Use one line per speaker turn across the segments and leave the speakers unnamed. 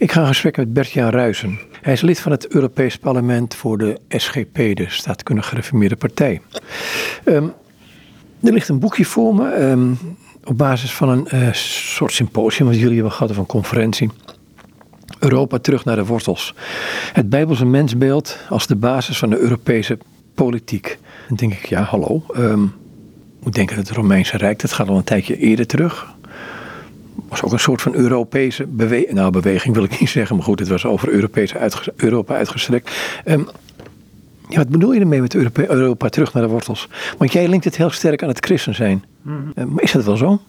Ik ga in gesprek met Bert-Jan Ruijsen. Hij is lid van het Europees Parlement voor de SGP, de Staatkundig Gereformeerde Partij. Ehm, er ligt een boekje voor me ehm, op basis van een uh, soort symposium wat jullie hebben gehad of een conferentie. Europa terug naar de wortels. Het Bijbelse mensbeeld als de basis van de Europese politiek. Dan denk ik, ja, hallo. Um, moet denken dat het Romeinse Rijk, dat gaat al een tijdje eerder terug was ook een soort van Europese beweging. Nou, beweging wil ik niet zeggen, maar goed, het was over Europese Europa uitgestrekt. Um, ja, wat bedoel je ermee met Europa, Europa, terug naar de wortels? Want jij linkt het heel sterk aan het christen zijn. Mm maar is dat wel zo?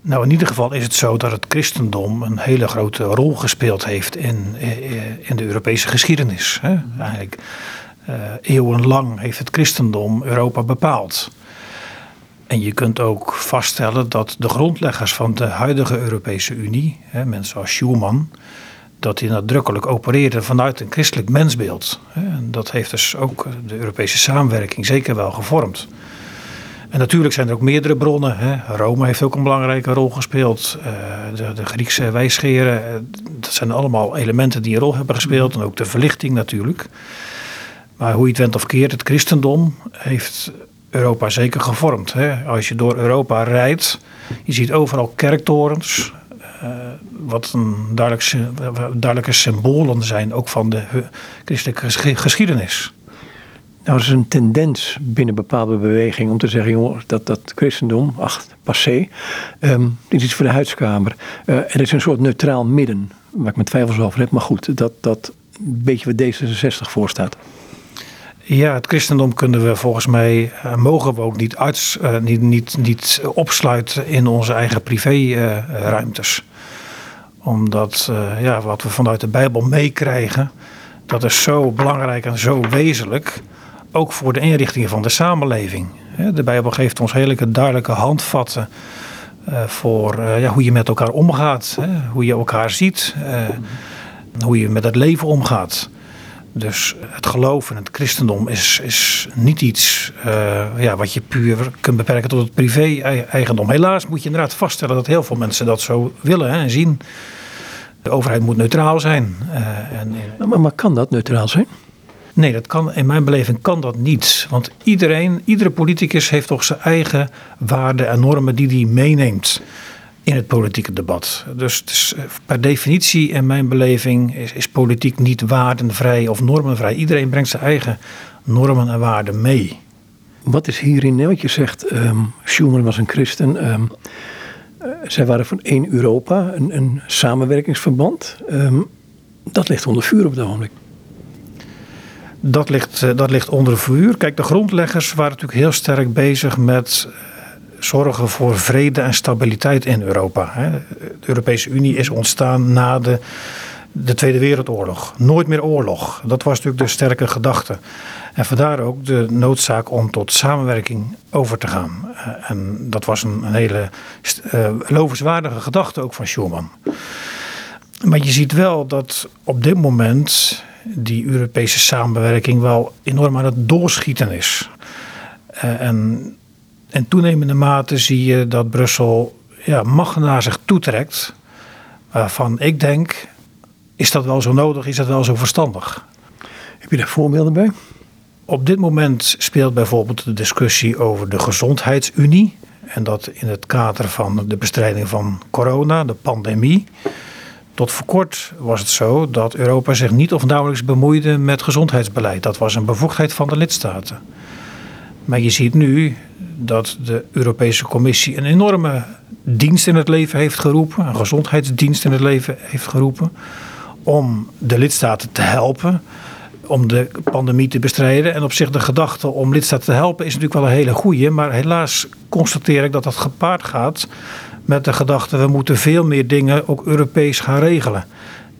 Nou, in ieder geval is het zo dat het christendom een hele grote rol gespeeld heeft in, eh, in de Europese geschiedenis. Hè? Eigenlijk uh, eeuwenlang heeft het christendom Europa bepaald. En je kunt ook vaststellen dat de grondleggers van de huidige Europese Unie, hè, mensen als Schuman, dat die nadrukkelijk opereerden vanuit een christelijk mensbeeld. En dat heeft dus ook de Europese samenwerking zeker wel gevormd. En natuurlijk zijn er ook meerdere bronnen. Hè. Rome heeft ook een belangrijke rol gespeeld. Eh, de, de, Griekse wijsgeren, eh, dat zijn allemaal elementen die een rol hebben gespeeld. En ook de verlichting natuurlijk. Maar hoe je het went of keert, het christendom heeft Europa zeker gevormd. Hè? Als je door Europa rijdt, je ziet overal kerktorens. Uh, wat een duidelijke, symbolen zijn, ook van de christelijke geschiedenis.
Nou, er is een tendens binnen bepaalde bewegingen om te zeggen, joh, dat dat christendom, ach, passé, um, is iets voor de huidskamer. Uh, er is een soort neutraal midden, waar ik mijn twijfels over heb, maar goed, dat, dat een beetje wat D66 voorstaat.
Ja, het christendom kunnen we volgens mij, uh, mogen we ook niet, uits, uh, niet, niet, niet opsluiten in onze eigen privéruimtes. Omdat uh, ja, wat we vanuit de Bijbel meekrijgen, dat is zo belangrijk en zo wezenlijk. Ook voor de inrichtingen van de samenleving. De Bijbel geeft ons hele duidelijke handvatten voor ja, hoe je met elkaar omgaat. Hoe je elkaar ziet. Hoe je met het leven omgaat. Dus het geloof en het christendom is, is niet iets uh, ja, wat je puur kunt beperken tot het privé-eigendom. Helaas moet je inderdaad vaststellen dat heel veel mensen dat zo willen hè, en zien. De overheid moet neutraal zijn. Uh,
en, maar, maar kan dat neutraal zijn?
Nee, dat kan, in mijn beleving kan dat niet. Want iedereen, iedere politicus heeft toch zijn eigen waarden en normen die hij meeneemt in het politieke debat. Dus, dus per definitie, in mijn beleving, is, is, politiek niet waardenvrij of normenvrij. Iedereen brengt zijn eigen normen en waarden mee.
Wat is hierin, wat je zegt, um, Schuman was een christen. Um, zij waren van één Europa, een, een samenwerkingsverband. Um, dat ligt onder vuur op het ogenblik.
Dat ligt, eh, dat ligt onder vuur. Kijk, de grondleggers waren natuurlijk heel sterk bezig met zorgen voor vrede en stabiliteit in Europa. De Europese Unie is ontstaan na de, de Tweede Wereldoorlog. Nooit meer oorlog. Dat was natuurlijk de sterke gedachte. En vandaar ook de noodzaak om tot samenwerking over te gaan. Eh, en dat was een, hele uh, lovenswaardige gedachte ook van Schuman. Maar je ziet wel dat op dit moment die Europese samenwerking wel enorm aan het doorschieten is. Uh, en in toenemende mate zie je dat Brussel ja, macht naar zich toetrekt. Waarvan ik denk, is dat wel zo nodig, is dat wel zo verstandig?
Heb je daar voorbeelden bij?
Op dit moment speelt bijvoorbeeld de discussie over de gezondheidsunie. En dat in het kader van de bestrijding van corona, de pandemie. Tot voor kort was het zo dat Europa zich niet of nauwelijks bemoeide met gezondheidsbeleid. Dat was een bevoegdheid van de lidstaten. Maar je ziet nu dat de Europese Commissie een enorme dienst in het leven heeft geroepen, een gezondheidsdienst in het leven heeft geroepen, om de lidstaten te helpen om de pandemie te bestrijden. En op zich de gedachte om lidstaten te helpen is natuurlijk wel een hele goede. Maar helaas constateer ik dat dat gepaard gaat met de gedachte... we moeten veel meer dingen ook Europees gaan regelen.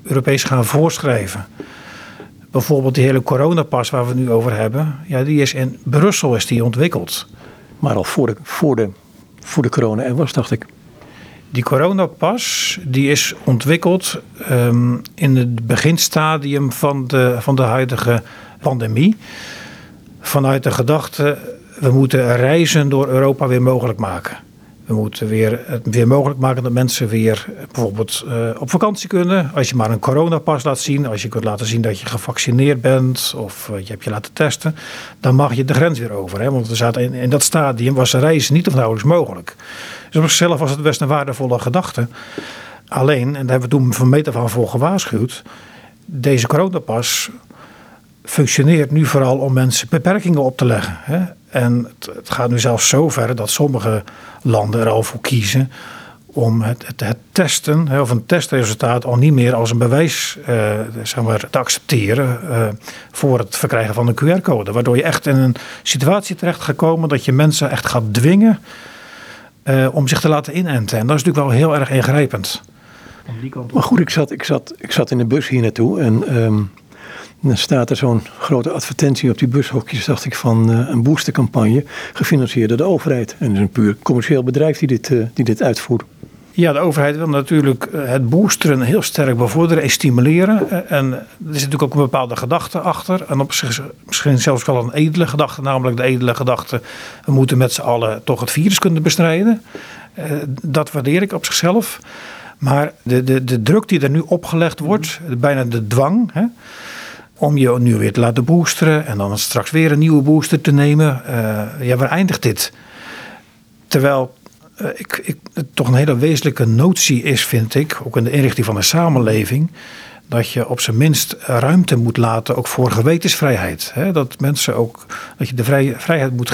Europees gaan voorschrijven. Bijvoorbeeld die hele coronapas waar we het nu over hebben. Ja, die is in Brussel is die ontwikkeld.
Maar al voor de, voor de, voor de corona er was, dacht ik.
Die coronapas die is ontwikkeld um, in het beginstadium van de, van de huidige pandemie. Vanuit de gedachte, we moeten reizen door Europa weer mogelijk maken. We moeten weer, het weer mogelijk maken dat mensen weer bijvoorbeeld uh, op vakantie kunnen. Als je maar een coronapas laat zien, als je kunt laten zien dat je gevaccineerd bent of uh, je hebt je laten testen, dan mag je de grens weer over. Hè? Want we zaten in, dat stadium was reizen niet of nauwelijks mogelijk. Dus op zichzelf was het best een waardevolle gedachte. Alleen, en daar hebben we toen van meet af aan voor gewaarschuwd, deze coronapas functioneert nu vooral om mensen beperkingen op te leggen. Hè? En het, het, gaat nu zelfs zo ver dat sommige landen er al voor kiezen om het, het, het testen of een testresultaat al niet meer als een bewijs uh, zeg maar, te accepteren uh, voor het verkrijgen van een QR-code. Waardoor je echt in een situatie terecht gaat komen dat je mensen echt gaat dwingen uh, om zich te laten inenten. En dat is natuurlijk wel heel erg ingrijpend.
Maar goed, ik zat, ik, zat, ik zat in de bus hier naartoe en um, dan staat er zo'n grote advertentie op die bushokjes, dacht ik, van uh, een boostercampagne, gefinancierd door de overheid. En het is een puur commercieel bedrijf die dit, uh, die dit uitvoert.
Ja, de overheid wil natuurlijk het boosteren heel sterk bevorderen en stimuleren. En er is natuurlijk ook een bepaalde gedachte achter. En op zich misschien zelfs wel een edele gedachte, namelijk de edele gedachte: we moeten met z'n allen toch het virus kunnen bestrijden. Dat waardeer ik op zichzelf. Maar de, de, de druk die er nu opgelegd wordt, bijna de dwang, hè, om je nu weer te laten boosteren en dan straks weer een nieuwe booster te nemen. Uh, ja, waar eindigt dit? Terwijl uh, ik, ik, het toch een hele wezenlijke notie is, vind ik, ook in de inrichting van de samenleving, dat je op zijn minst ruimte moet laten ook voor gewetensvrijheid. Dat mensen ook, dat je de vrij, vrijheid moet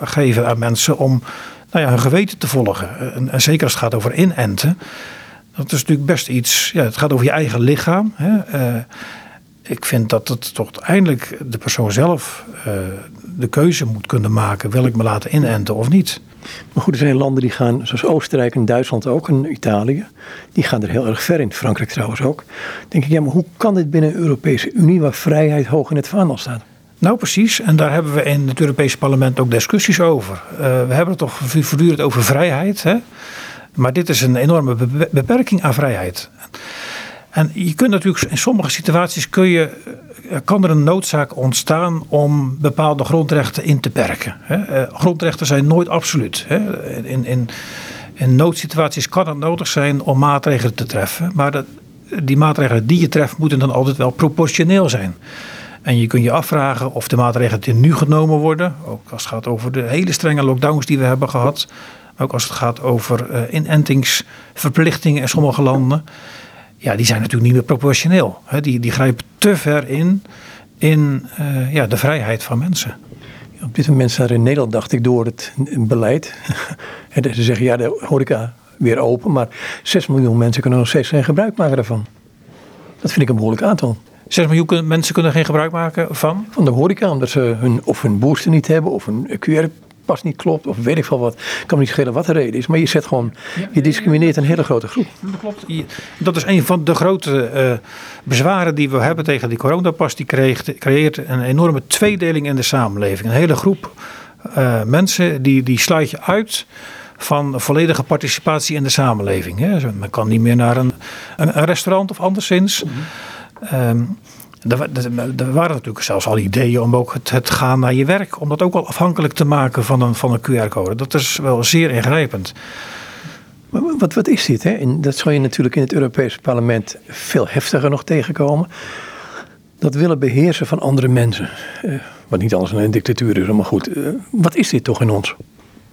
geven, aan mensen om nou ja, hun geweten te volgen. En, en zeker als het gaat over inenten. Dat is natuurlijk best iets, ja, het gaat over je eigen lichaam. Hè. Uh, ik vind dat het toch eindelijk de persoon zelf uh, de keuze moet kunnen maken: wil ik me laten inenten of niet?
Maar goed, er zijn landen die gaan, zoals Oostenrijk en Duitsland ook en Italië, die gaan er heel erg ver in. Frankrijk trouwens ook. Denk ik, ja, maar hoe kan dit binnen de Europese Unie waar vrijheid hoog in het vaandel staat?
Nou, precies. En daar hebben we in het Europese parlement ook discussies over. Uh, we hebben het toch voortdurend over vrijheid. Hè? Maar dit is een enorme beperking aan vrijheid. En je kunt natuurlijk in sommige situaties kun je, eh, kan er een noodzaak ontstaan om bepaalde grondrechten in te perken. Eh, grondrechten zijn nooit absoluut. In, in, in noodsituaties kan het nodig zijn om maatregelen te treffen. Maar dat, die maatregelen die je treft moeten dan altijd wel proportioneel zijn. En je kunt je afvragen of de maatregelen die nu genomen worden, ook als het gaat over de hele strenge lockdowns die we hebben gehad, ook als het gaat over uh, inentingsverplichtingen in sommige landen. Ja, die zijn natuurlijk niet meer proportioneel. Hè. Die, die grijpen te ver in, in uh, ja, de vrijheid van mensen.
Op dit moment staat er in Nederland, dacht ik, door het beleid. Ze zeggen ja, de horeca weer open, maar 6 miljoen mensen kunnen nog steeds geen gebruik maken daarvan. Dat vind ik een behoorlijk aantal.
6 miljoen mensen kunnen geen gebruik maken van?
Van de horeca, omdat ze hun, of hun booster niet hebben of een QR pas niet klopt of weet ik veel wat. kan me niet schelen wat de reden is. Maar je zet gewoon, je discrimineert een hele grote groep.
Dat klopt. Dat is een van de grote uh, bezwaren die we hebben tegen die coronapas. Die creëert, creëert een enorme tweedeling in de samenleving. Een hele groep uh, mensen die, die sluit je uit van volledige participatie in de samenleving. Hè. Men kan niet meer naar een, een, een restaurant of anderszins. Mm -hmm. um, er, waren natuurlijk zelfs al ideeën om ook het, het, gaan naar je werk, om dat ook al afhankelijk te maken van een, van een QR-code. Dat is wel zeer ingrijpend.
Maar wat, wat is dit? Hè? En dat zal je natuurlijk in het Europese parlement veel heftiger nog tegenkomen. Dat willen beheersen van andere mensen. Uh, wat niet anders dan een dictatuur is, maar goed. Uh, wat is dit toch in ons?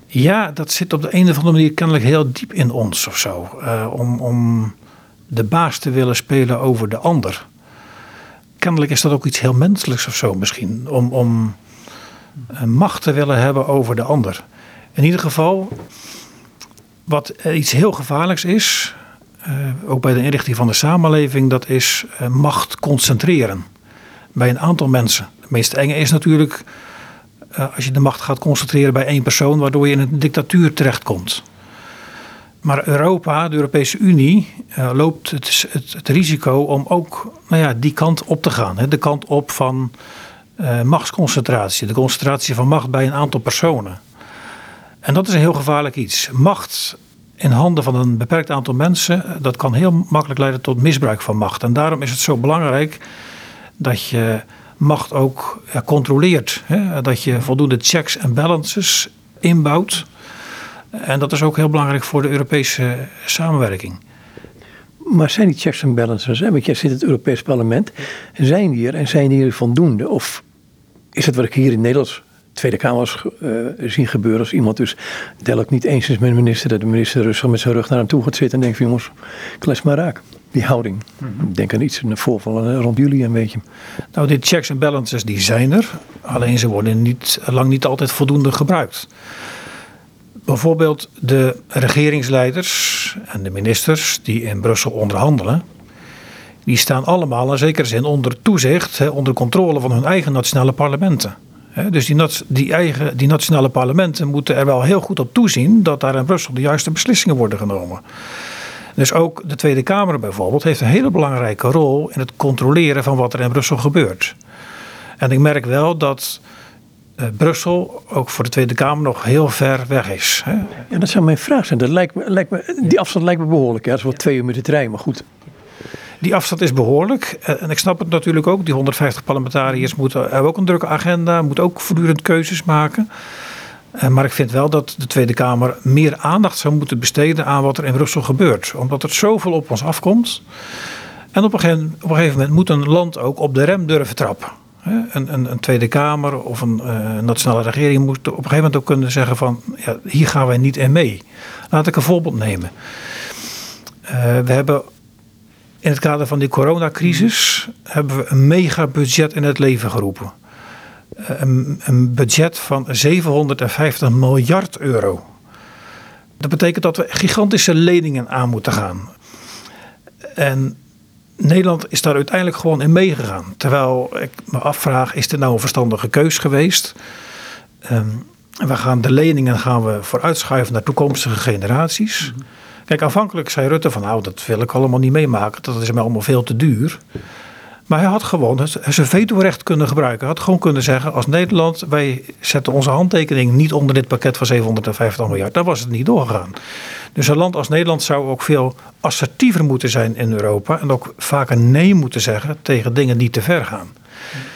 Ja, dat zit op de een of andere manier kennelijk heel diep in ons of zo. Uh, om, om de baas te willen spelen over de ander kennelijk is dat ook iets heel menselijks of zo misschien. Om, om macht te willen hebben over de ander. In ieder geval, wat iets heel gevaarlijks is, uh, ook bij de inrichting van de samenleving, dat is uh, macht concentreren bij een aantal mensen. Het meest enge is natuurlijk als je de macht gaat concentreren bij één persoon, waardoor je in een dictatuur terechtkomt. Maar Europa, de Europese Unie, uh, loopt het, het, risico om ook nou ja, die kant op te gaan. Hè? De kant op van uh, machtsconcentratie, de concentratie van macht bij een aantal personen. En dat is een heel gevaarlijk iets. Macht in handen van een beperkt aantal mensen, eh, dat kan heel makkelijk leiden tot misbruik van macht. En daarom is het zo belangrijk dat je macht ook controleert. Hè? Dat je voldoende checks en balances inbouwt En dat is ook heel belangrijk voor de Europese samenwerking.
Maar zijn die checks en balances, hè? want jij zit in het Europees Parlement, zijn die er en zijn die er voldoende? Of is het wat ik hier in Nederland Tweede Kamer uh, zien gebeuren als iemand dus duidelijk niet eens is met de minister, dat de minister rustig met zijn rug naar hem toe gaat zitten en denkt van jongens, kles maar raak. Die houding. Mhm. Ik denk aan iets, een voorval rond jullie een beetje.
Nou, die checks en balances die zijn er, alleen ze worden niet, lang niet altijd voldoende gebruikt. Bijvoorbeeld de regeringsleiders en de ministers die in Brussel onderhandelen, die staan allemaal in zekere zin onder toezicht, onder controle van hun eigen nationale parlementen. Dus die, die, eigen, die nationale parlementen moeten er wel heel goed op toezien dat daar in Brussel de juiste beslissingen worden genomen. Dus ook de Tweede Kamer bijvoorbeeld heeft een hele belangrijke rol in het controleren van wat er in Brussel gebeurt. En ik merk wel dat Brussel ook voor de Tweede Kamer nog heel ver weg is. Hè?
Ja, dat zou mijn vraag zijn. Dat lijkt me, lijkt me, die afstand lijkt me behoorlijk. Ja. Dat is wel twee uur met de trein, maar goed.
Die afstand is behoorlijk. Eh, en ik snap het natuurlijk ook. Die 150 parlementariërs moeten, hebben ook een drukke agenda. Moeten ook voortdurend keuzes maken. Eh, maar ik vind wel dat de Tweede Kamer meer aandacht zou moeten besteden aan wat er in Brussel gebeurt. Omdat er zoveel op ons afkomt. En op een gegeven, op een gegeven moment moet een land ook op de rem durven trappen. Een, een, een, Tweede Kamer of een uh, nationale regering moet op een gegeven moment ook kunnen zeggen van ja, hier gaan wij niet in mee. Laat ik een voorbeeld nemen. we hebben in het kader van die coronacrisis hebben we een megabudget in het leven geroepen. Eh, een, een budget van 750 miljard euro. Dat betekent dat we gigantische leningen aan moeten gaan. En Nederland is daar uiteindelijk gewoon in meegegaan. Terwijl ik me afvraag, is dit nou een verstandige keus geweest? Um, we gaan de leningen gaan we vooruitschuiven naar toekomstige generaties. Mhm. Kijk, aanvankelijk zei Rutte van nou, dat wil ik allemaal niet meemaken. Dat is me allemaal veel te duur. Maar hij had gewoon zijn vetorecht kunnen gebruiken. Hij had gewoon kunnen zeggen, als Nederland, wij zetten onze handtekening niet onder dit pakket van 750 miljard. Dan was het niet doorgegaan. Dus een land als Nederland zou ook veel assertiever moeten zijn in Europa. En ook vaker nee moeten zeggen tegen dingen die te ver gaan.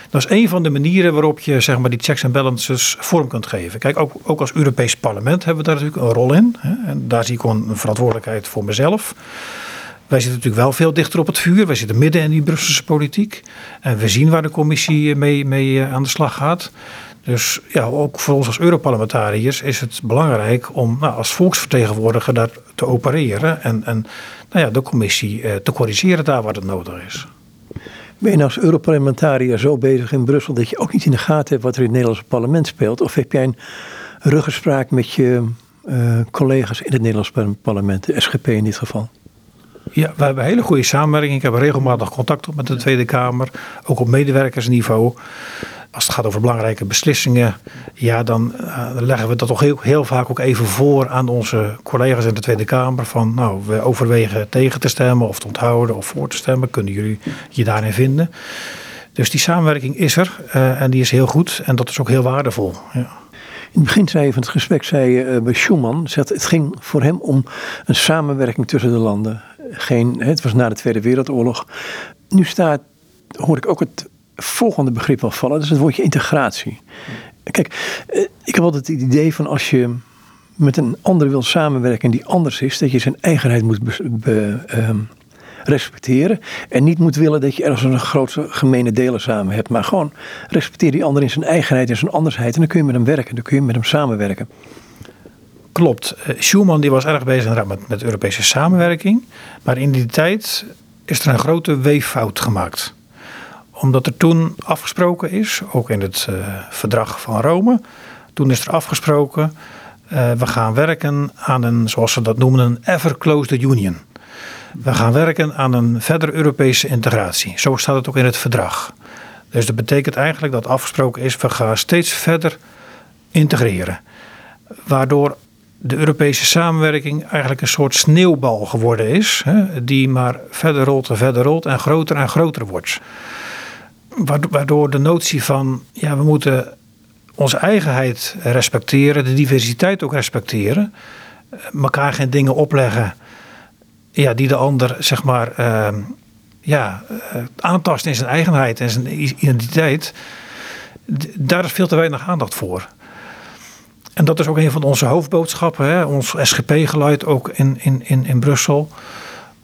Dat is een van de manieren waarop je zeg maar, die checks en balances vorm kunt geven. Kijk, ook, ook als Europees parlement hebben we daar natuurlijk een rol in. Hè? En daar zie ik gewoon een verantwoordelijkheid voor mezelf. Wij zitten natuurlijk wel veel dichter op het vuur. Wij zitten midden in die Brusselse politiek. En we zien waar de commissie mee, mee eh, aan de slag gaat. Dus ja, ook voor ons als Europarlementariërs is het belangrijk om nou, als volksvertegenwoordiger daar te opereren. En, en nou ja, de commissie eh, te corrigeren daar waar het nodig is.
Ben je nou als Europarlementariër zo bezig in Brussel dat je ook niet in de gaten hebt wat er in het Nederlandse parlement speelt? Of heb jij een ruggespraak met je collega's in het Nederlandse parlement, de SGP in dit geval?
Ja, we hebben een hele goede samenwerking. Ik heb regelmatig contact op met de Tweede Kamer, ook op medewerkersniveau als het gaat over belangrijke beslissingen, ja, dan, uh, leggen we dat toch heel, vaak ook even voor aan onze collega's in de Tweede Kamer. Van nou, we overwegen tegen te stemmen of te onthouden of voor te stemmen. Kunnen jullie je daarin vinden? Dus die samenwerking is er uh, en die is heel goed en dat is ook heel waardevol. Ja.
In het begin zei je van het gesprek, zei je uh, bij Schuman, het ging voor hem om een samenwerking tussen de landen. Geen, het was na de Tweede Wereldoorlog. Nu staat, hoor ik ook het volgende begrip wel vallen. Dat is het woordje integratie. Kijk, eh, ik heb altijd het idee van als je met een ander wil samenwerken die anders is, dat je zijn eigenheid moet ehm, respecteren. En niet moet willen dat je ergens een grote gemene delen samen hebt. Maar gewoon respecteer die ander in zijn eigenheid en zijn andersheid. En dan kun je met hem werken, dan kun je met hem samenwerken.
Klopt. Eh, Schuman die was erg bezig met, met Europese samenwerking. Maar in die tijd is er een grote weeffout gemaakt omdat er toen afgesproken is, ook in het uh, verdrag van Rome, toen is er afgesproken, uh, we gaan werken aan een, zoals ze dat noemen, een ever closer union. We gaan werken aan een verder Europese integratie. Zo staat het ook in het verdrag. Dus dat betekent eigenlijk dat afgesproken is, we gaan steeds verder integreren. Waardoor de Europese samenwerking eigenlijk een soort sneeuwbal geworden is, hè, die maar verder rolt en verder rolt en groter en groter wordt waardoor de notie van ja, we moeten onze eigenheid respecteren, de diversiteit ook respecteren, elkaar geen dingen opleggen ja, die de ander zeg maar uh, ja, uh, aantast in zijn eigenheid en zijn identiteit, daar is veel te weinig aandacht voor. En dat is ook een van onze hoofdboodschappen, hè, ons SGP-geluid ook in, in, in, in Brussel.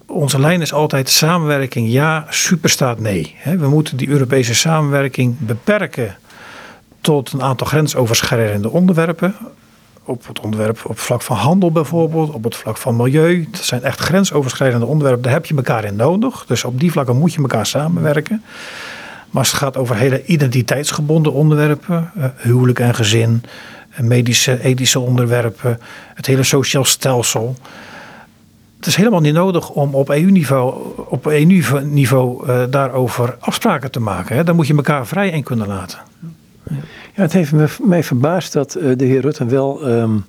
Onze lijn is altijd samenwerking ja, superstaat nee. We moeten die Europese samenwerking beperken tot een aantal grensoverschrijdende onderwerpen. Op het onderwerp op het vlak van handel bijvoorbeeld, op het vlak van milieu. Dat zijn echt grensoverschrijdende onderwerpen. Daar heb je elkaar in nodig. Dus op die vlakken moet je elkaar samenwerken. Maar als het gaat over hele identiteitsgebonden onderwerpen, eh, huwelijk en gezin, medische, ethische onderwerpen, het hele sociaal stelsel. Het is helemaal niet nodig om op EU-niveau op EU-niveau uh, daarover afspraken te maken. Hè. Daar moet je elkaar vrij in kunnen laten.
Ja, het heeft me, mij verbaasd dat uh, de heer Rutten wel um,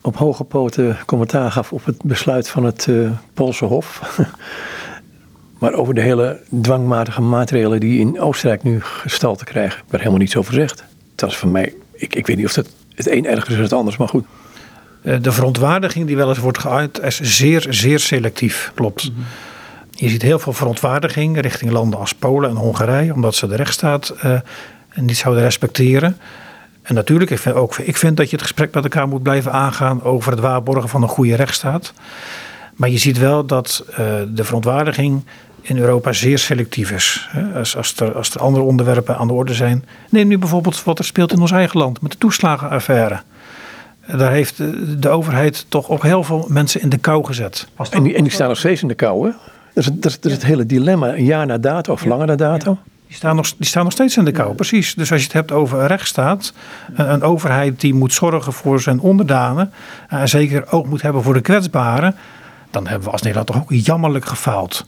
op hoge poten commentaar gaf op het besluit van het uh, Poolse Hof. maar over de hele dwangmatige maatregelen die in Oostenrijk nu gestalte krijgen, werd helemaal niets over gezegd. Dat is voor mij, ik, ik weet niet of het het een erger is dan het anders, maar goed.
Uh, de verontwaardiging die wel eens wordt geuit is zeer, zeer selectief, klopt. Mm -hmm. Je ziet heel veel verontwaardiging richting landen als Polen en Hongarije, omdat ze de rechtsstaat uh, niet zouden respecteren. En natuurlijk, ik vind, ook, ik vind dat je het gesprek met elkaar moet blijven aangaan over het waarborgen van een goede rechtsstaat. Maar je ziet wel dat uh, de verontwaardiging in Europa zeer selectief is. Als, als, er, als er andere onderwerpen aan de orde zijn. Neem nu bijvoorbeeld wat er speelt in ons eigen land met de toeslagenaffaire. Daar heeft de, de overheid toch ook heel veel mensen in de kou gezet.
En die, en die staan nog steeds in de kou, hè? Dat is, dat is, dat is het hele dilemma. Een jaar na dato of ja. langer na dato. Ja.
Die staan, nog, die staan nog steeds in de kou, precies. Dus als je het hebt over een rechtsstaat, een, een overheid die moet zorgen voor zijn onderdanen, en zeker ook moet hebben voor de kwetsbaren, dan hebben we als Nederland toch ook jammerlijk gefaald.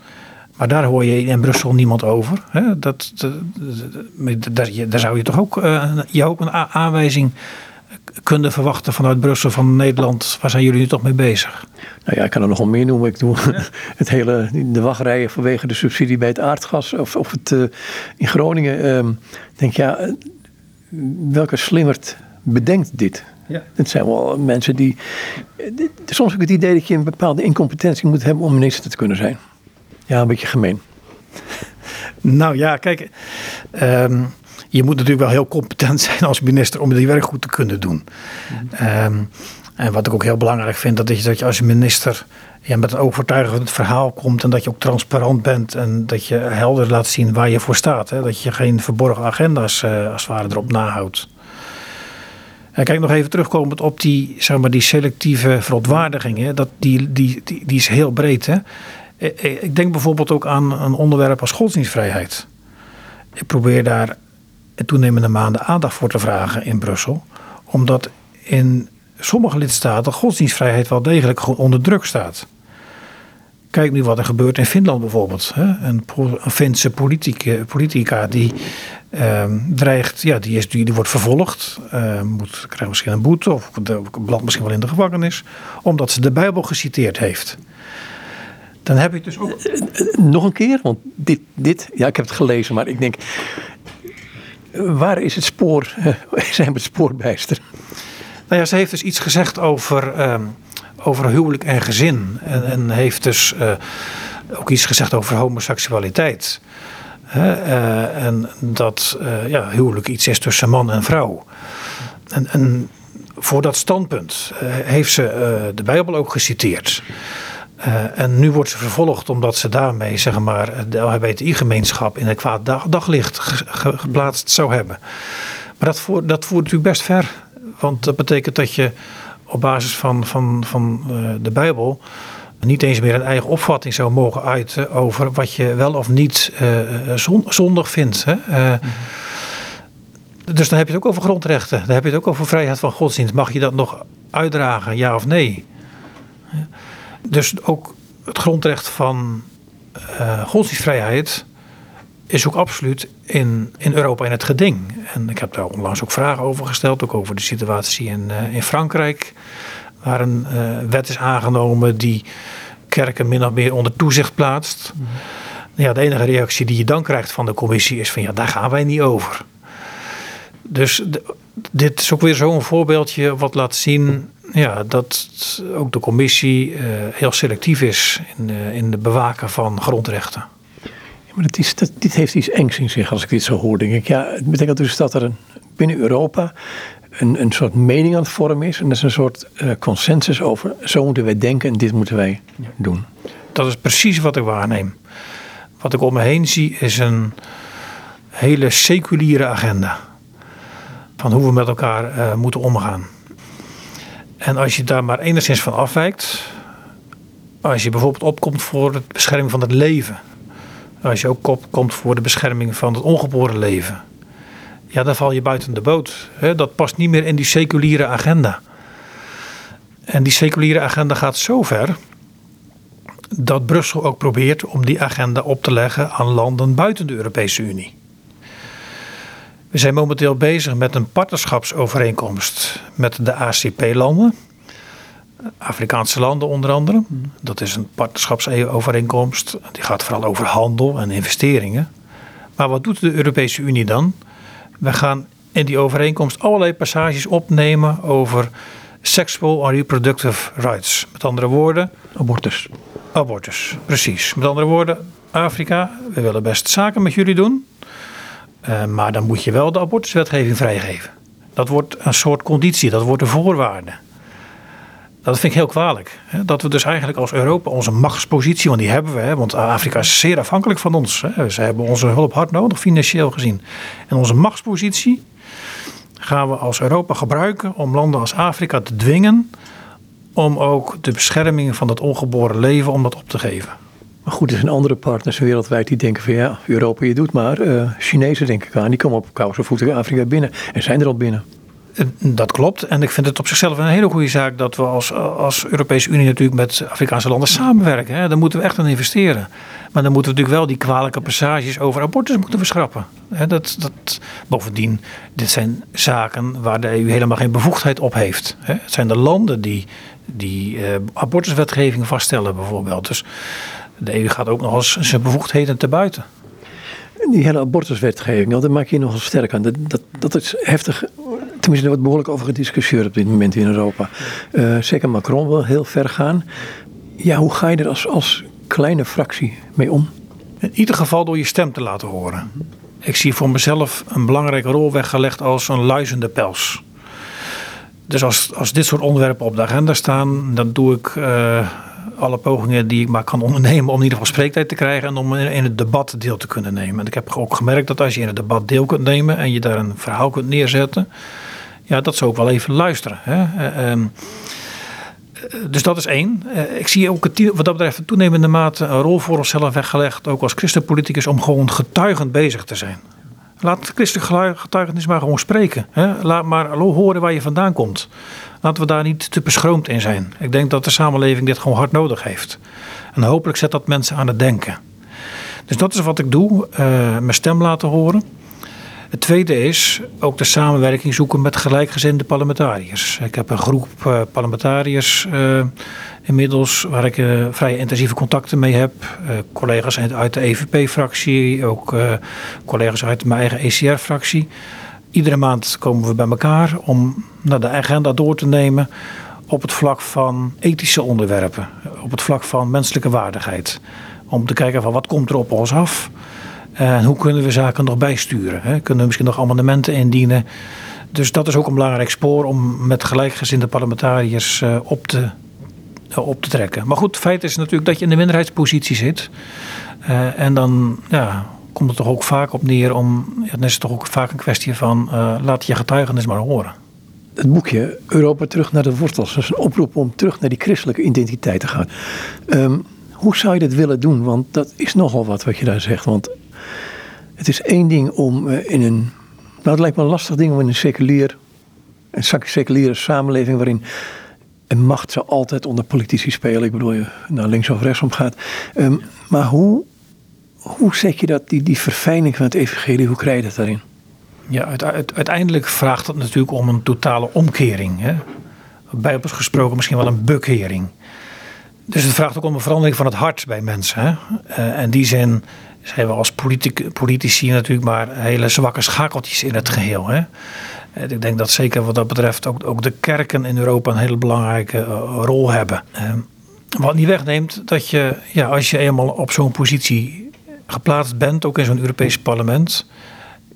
Maar daar hoor je in Brussel niemand over. Hè? Dat, dat, dat, daar, daar, zou je toch ook, uh, je ook een aanwijzing kunnen verwachten vanuit Brussel, van Nederland. Waar zijn jullie nu toch mee bezig?
Nou ja, ik kan er nogal meer noemen. Ik doe ja. het hele, de wachtrijen vanwege de subsidie bij het aardgas. Of, of het uh, in Groningen. Uh, denk ja, welke slimmerd bedenkt dit? Ja. Het zijn wel mensen die. Soms heb ik het idee dat je een bepaalde incompetentie moet hebben om minister te kunnen zijn. Ja, een beetje gemeen.
Nou ja, kijk. Um, je moet natuurlijk wel heel competent zijn als minister om die werk goed te kunnen doen. Um, en wat ik ook heel belangrijk vind, dat je, dat je als minister ja, met een overtuigend verhaal komt en dat je ook transparant bent en dat je helder laat zien waar je voor staat. Hè? Dat je geen verborgen agenda's uh, als het ware erop nahoudt. En kijk nog even terugkomend op die, zeg maar, die selectieve verontwaardiging. Hè? Dat, die, die, die, die is heel breed. Hè? Ik denk bijvoorbeeld ook aan een onderwerp als godsdienstvrijheid. Ik probeer daar toenemende maanden aandacht voor te vragen in Brussel. Omdat in sommige lidstaten godsdienstvrijheid wel degelijk onder druk staat. Kijk nu wat er gebeurt in Finland bijvoorbeeld. Een, Finse politica, die um, dreigt, ja, die, is, die, wordt vervolgd, uh, moet, krijgt misschien een boete of belandt misschien wel in de gevangenis, omdat ze de Bijbel geciteerd heeft. Dan heb ik dus ook.
Nog een keer, want dit, dit, ja, ik heb het gelezen, maar ik denk, waar is het spoor? Zijn we het spoorbijster?
Nou ja, ze heeft dus iets gezegd over, um, over huwelijk en gezin. En, en heeft dus uh, ook iets gezegd over homoseksualiteit. Uh, en dat uh, ja, huwelijk iets is tussen man en vrouw. En, en voor dat standpunt heeft ze de Bijbel ook geciteerd. Uh, en nu wordt ze vervolgd omdat ze daarmee zeg maar, de LHBTI-gemeenschap in een kwaad dag, daglicht ge, ge, geplaatst zou hebben. Maar dat, voert, dat voert natuurlijk best ver. Want dat betekent dat je op basis van, van, van uh, de Bijbel niet eens meer een eigen opvatting zou mogen uiten over wat je wel of niet uh, zondig vindt. Hè? Dus dan heb je het ook over grondrechten. Dan heb je het ook over vrijheid van godsdienst. Mag je dat nog uitdragen, ja of nee? Dus ook het grondrecht van uh, godsdienstvrijheid is ook absoluut in, in Europa in het geding. En ik heb daar onlangs ook vragen over gesteld, ook over de situatie in, uh, in Frankrijk, waar een uh, wet is aangenomen die kerken min of meer onder toezicht plaatst. Mm. Ja, de enige reactie die je dan krijgt van de commissie is van ja, daar gaan wij niet over. Dus de, dit is ook weer zo'n voorbeeldje wat laat zien ja, dat ook de commissie uh, heel selectief is in, uh, in de bewaken van grondrechten.
Ja, maar dat is, dat, dit heeft iets engs in zich als ik dit zo hoor. Denk ik. Ja, het betekent dus dat er een, binnen Europa een, een soort mening aan het vormen is. En dat is een soort uh, consensus over, zo moeten wij denken en dit moeten wij doen.
Dat is precies wat ik waarneem. Wat ik om me heen zie is een hele seculiere agenda. Van hoe we met elkaar moeten omgaan. En als je daar maar enigszins van afwijkt, als je bijvoorbeeld opkomt voor de bescherming van het leven, als je ook opkomt voor de bescherming van het ongeboren leven, ja, dan val je buiten de boot. Dat past niet meer in die seculiere agenda. En die seculiere agenda gaat zo ver dat Brussel ook probeert om die agenda op te leggen aan landen buiten de Europese Unie. We zijn momenteel bezig met een partnerschapsovereenkomst met de ACP-landen. Afrikaanse landen onder andere. Dat is een partnerschapsovereenkomst. Die gaat vooral over handel en investeringen. Maar wat doet de Europese Unie dan? We gaan in die overeenkomst allerlei passages opnemen over sexual and reproductive rights. Met andere woorden.
Abortus.
Abortus, precies. Met andere woorden, Afrika, we willen best zaken met jullie doen. Uh, maar dan moet je wel de abortuswetgeving vrijgeven. Dat wordt een soort conditie, dat wordt een voorwaarde. Dat vind ik heel kwalijk. Hè? Dat we dus eigenlijk als Europa onze machtspositie, want die hebben we, hè? want Afrika is zeer afhankelijk van ons. Hè? Ze hebben onze hulp hard nodig, financieel gezien. En onze machtspositie gaan we als Europa gebruiken om landen als Afrika te dwingen om ook de bescherming van het ongeboren leven om dat op te geven.
Maar goed, er zijn andere partners wereldwijd die denken van ja, Europa je doet maar. Uh, Chinezen denk ik aan, die komen op koude voeten Afrika binnen en zijn er al binnen.
Dat klopt. En ik vind het op zichzelf een hele goede zaak dat we als, als Europese Unie natuurlijk met Afrikaanse landen samenwerken. Hè. Daar moeten we echt aan investeren. Maar dan moeten we natuurlijk wel die kwalijke passages over abortus moeten verschrappen. Dat, dat, bovendien, dit zijn zaken waar de EU helemaal geen bevoegdheid op heeft. Het zijn de landen die, die uh, abortuswetgeving vaststellen bijvoorbeeld. Dus de EU gaat ook nog eens zijn bevoegdheden te buiten.
Die hele abortuswetgeving, daar maak je nogal sterk aan. Dat, dat, dat is heftig Tenminste, er wordt behoorlijk over gediscussieerd op dit moment in Europa. Uh, zeker Macron wil heel ver gaan. Ja, hoe ga je er als, als kleine fractie mee om?
In ieder geval door je stem te laten horen. Ik zie voor mezelf een belangrijke rol weggelegd als een luizende pels. Dus als, als dit soort onderwerpen op de agenda staan, dan doe ik uh, alle pogingen die ik maar kan ondernemen om in ieder geval spreektijd te krijgen en om in het debat deel te kunnen nemen. En ik heb ook gemerkt dat als je in het debat deel kunt nemen en je daar een verhaal kunt neerzetten, ja, dat zou ook wel even luisteren. Hè. Eh, ehm, dus dat is één. Eh, ik zie ook wat dat betreft in toenemende mate een rol voor onszelf weggelegd, ook als christenpoliticus, om gewoon getuigend bezig te zijn. Laat het christelijk getuigenis maar gewoon spreken. Hè. Laat maar horen waar je vandaan komt. Laten we daar niet te beschroomd in zijn. Ik denk dat de samenleving dit gewoon hard nodig heeft. En hopelijk zet dat mensen aan het denken. Dus dat is wat ik doe. Uh, mijn stem laten horen. Het tweede is ook de samenwerking zoeken met gelijkgezinde parlementariërs. Ik heb een groep uh, parlementariërs uh, inmiddels waar ik uh, vrij intensieve contacten mee heb. collega's uit de EVP-fractie, ook collega's uit mijn eigen ECR-fractie. Iedere maand komen we bij elkaar om nou, de agenda door te nemen op het vlak van ethische onderwerpen, op het vlak van menselijke waardigheid. Om te kijken van wat komt er op ons af en hoe kunnen we zaken nog bijsturen? Hè? Kunnen we misschien nog amendementen indienen? Dus dat is ook een belangrijk spoor om met gelijkgezinde parlementariërs uh, op, te, uh, op te trekken. Maar goed, het feit is natuurlijk dat je in de minderheidspositie zit. Uh, en dan ja, komt het toch ook vaak op neer om. Ja, dan is het toch ook vaak een kwestie van laat je getuigenis maar horen.
Het boekje Europa terug naar de wortels. Dat is een oproep om terug naar die christelijke identiteit te gaan. Um, hoe zou je dat willen doen? Want dat is nogal wat wat je daar zegt. Want het is één ding om uh, in een. Nou, het lijkt me een lastig ding om in een seculier. Een seculiere samenleving waarin. een macht zou altijd onder politici spelen. Ik bedoel, je naar links of rechts omgaat. Um, maar hoe, hoe zet je dat, die, die verfijning van het evangelie, hoe krijg je dat daarin?
Ja, uiteindelijk vraagt dat natuurlijk om een totale omkering. Hè? Bijbels gesproken misschien wel een bekering. Dus het vraagt ook om een verandering van het hart bij mensen. Hè? Uh, en die zin zijn we als politici natuurlijk maar hele zwakke schakeltjes in het geheel. Hè? Eh, ik denk dat zeker wat dat betreft ook, ook de kerken in Europa een hele belangrijke uh, rol hebben. Uh, wat niet wegneemt dat je, ja, als je eenmaal op zo'n positie geplaatst bent, ook in zo'n Europees parlement,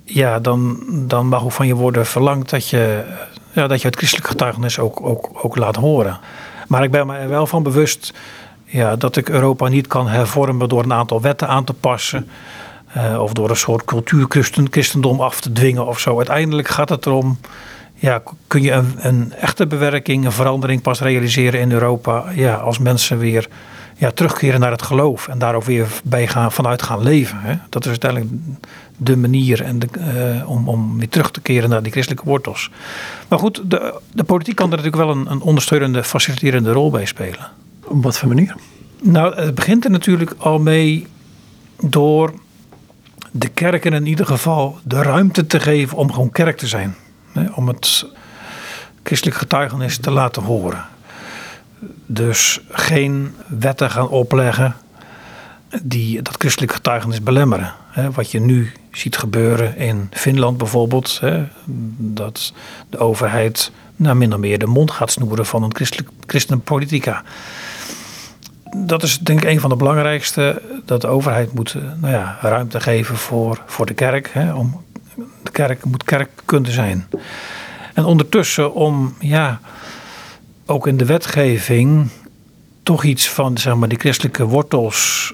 ja, dan, dan mag ook van je worden verlangd dat je ja, dat je het christelijk getuigenis ook, ook, ook laat horen. Maar ik ben me er wel van bewust ja, dat ik Europa niet kan hervormen door een aantal wetten aan te passen. Uh, of door een soort cultuurchristendom af te dwingen of zo. Uiteindelijk gaat het erom, ja, kun je een, een, echte bewerking, een verandering pas realiseren in Europa. Ja, als mensen weer ja, terugkeren naar het geloof en daar ook weer bij gaan, vanuit gaan leven. Hè. Dat is uiteindelijk de manier en de, uh, om, om weer terug te keren naar die christelijke wortels. Maar goed, de, de politiek kan er natuurlijk wel een, een ondersteunende, faciliterende rol bij spelen.
Op wat voor manier?
Nou, het begint er natuurlijk al mee door de kerken in ieder geval de ruimte te geven om gewoon kerk te zijn. Om het christelijk getuigenis te laten horen. Dus geen wetten gaan opleggen die dat christelijk getuigenis belemmeren. Wat je nu ziet gebeuren in Finland bijvoorbeeld. Dat de overheid naar minder meer de mond gaat snoeren van een christelijk, christenpolitica dat is denk ik een van de belangrijkste. Dat de overheid moet eh, nou ja, ruimte geven voor, voor de kerk. Hè, om, de kerk moet kerk kunnen zijn. En ondertussen om ja, ook in de wetgeving toch iets van zeg maar, die christelijke wortels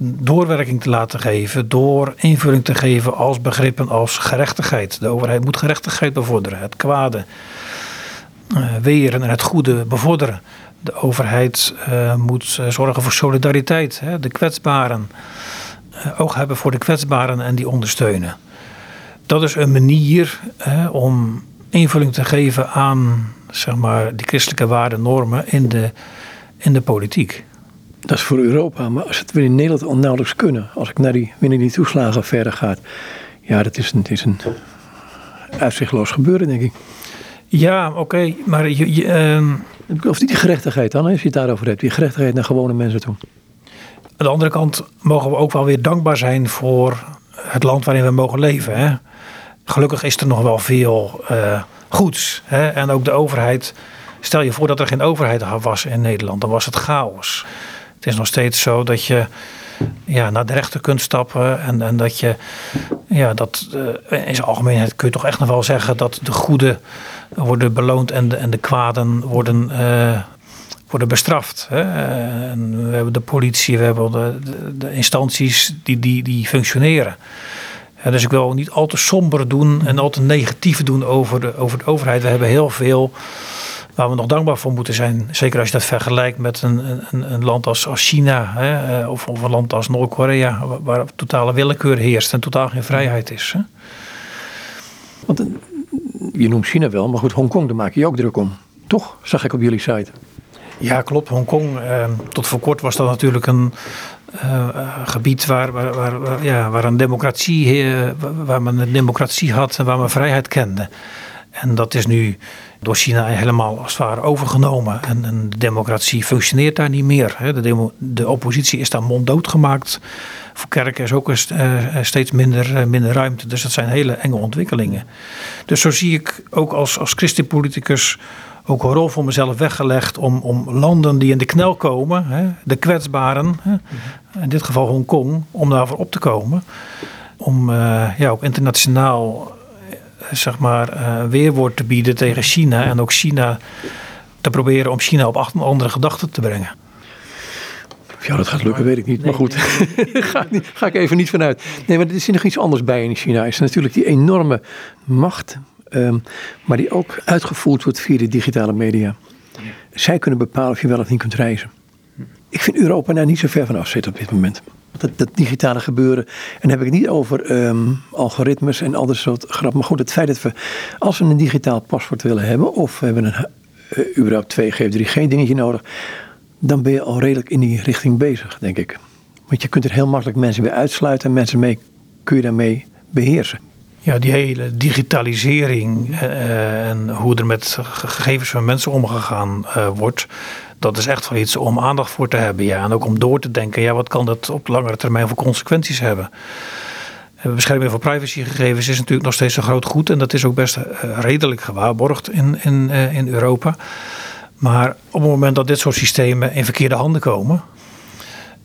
doorwerking te laten geven. Door invulling te geven als begrippen als gerechtigheid. De overheid moet gerechtigheid bevorderen. Het kwade uh, weren en het goede bevorderen. De overheid uh, moet eh, zorgen voor solidariteit, hè, de kwetsbaren. Uh, oog hebben voor de kwetsbaren en die ondersteunen. Dat is een manier om invulling te geven aan zeg maar, die christelijke waarden, normen in de, in de politiek.
Dat is voor Europa, maar als het weer in Nederland onnauwelijks kunnen, als ik naar die, wanneer die toeslagen verder gaat, ja, dat is een, het is een uitzichtloos gebeuren, denk ik.
Ja, oké, maar je, je, uh,
of die gerechtigheid dan, als je het daarover hebt, die gerechtigheid naar gewone mensen toe.
Aan de andere kant mogen we ook wel weer dankbaar zijn voor het land waarin we mogen leven. Hè? Gelukkig is er nog wel veel uh, goeds. Hè? En ook de overheid. Stel je voor dat er geen overheid was in Nederland, dan was het chaos. Het is nog steeds zo dat je ja, naar de rechter kunt stappen. En, en dat je, ja, dat uh, in zijn algemeenheid kun je toch echt nog wel zeggen dat de goede worden beloond en de, en de kwaden worden, uh, worden bestraft. Hè? En we hebben de politie, we hebben de, de, de instanties die, die, die functioneren. dus ik wil niet al te somber doen en al te negatief doen over de, over de overheid. We hebben heel veel waar we nog dankbaar voor moeten zijn. Zeker als je dat vergelijkt met een, een, een land als, als China hè, eh, of, of een land als Noord-Korea, waar, totale willekeur heerst en totaal geen vrijheid is. Hè.
Want eh, je noemt China wel, maar goed, Hongkong, daar maak je je ook druk om. Toch, zag ik op jullie site.
Ja, klopt. Hongkong, eh, tot voor kort was dat natuurlijk een uh, gebied waar, waar, waar, ja, waar een democratie, uh, waar men een democratie had en waar men vrijheid kende. En dat is nu door China helemaal als het ware overgenomen. En, de democratie functioneert daar niet meer. De, de, oppositie is daar monddood gemaakt. Voor kerken is ook uh, steeds minder, uh, minder ruimte. Dus dat zijn hele enge ontwikkelingen. Dus zo zie ik ook als, als christenpoliticus ook een rol voor mezelf weggelegd om, om landen die in de knel komen, hè, de kwetsbaren, hè, in dit geval Hongkong, om daarvoor op te komen. Om ja, ook internationaal zeg maar, uh, weerwoord te bieden tegen China. En ook China te proberen om China op andere gedachten te brengen.
Ja, dat gaat lukken, weet ik niet. Maar goed, ga, ga, ik even niet vanuit. Nee, maar er is nog iets anders bij in China. is natuurlijk die enorme macht, um, maar die ook uitgevoerd wordt via de digitale media. Zij kunnen bepalen of je wel of niet kunt reizen. Ik vind Europa daar niet zo ver van af zitten op dit moment. Dat, dat digitale gebeuren. En dan heb ik het niet over um, algoritmes en al dat soort grappen. Maar goed, het feit dat we, als we een digitaal paspoort willen hebben, of we hebben een uh, überhaupt 2G of 3G dingetje nodig, dan ben je al redelijk in die richting bezig, denk ik. Want je kunt er heel makkelijk mensen weer uitsluiten en mensen mee kun je daarmee beheersen.
Ja, die hele digitalisering uh, en hoe er met gegevens van mensen omgegaan uh, wordt, dat is echt wel iets om aandacht voor te hebben. Ja. En ook om door te denken, ja, wat kan dat op langere termijn voor consequenties hebben? Bescherming van privacygegevens is natuurlijk nog steeds een groot goed. En dat is ook best eh, redelijk gewaarborgd in, in, uh, in Europa. Maar op het moment dat dit soort systemen in verkeerde handen komen.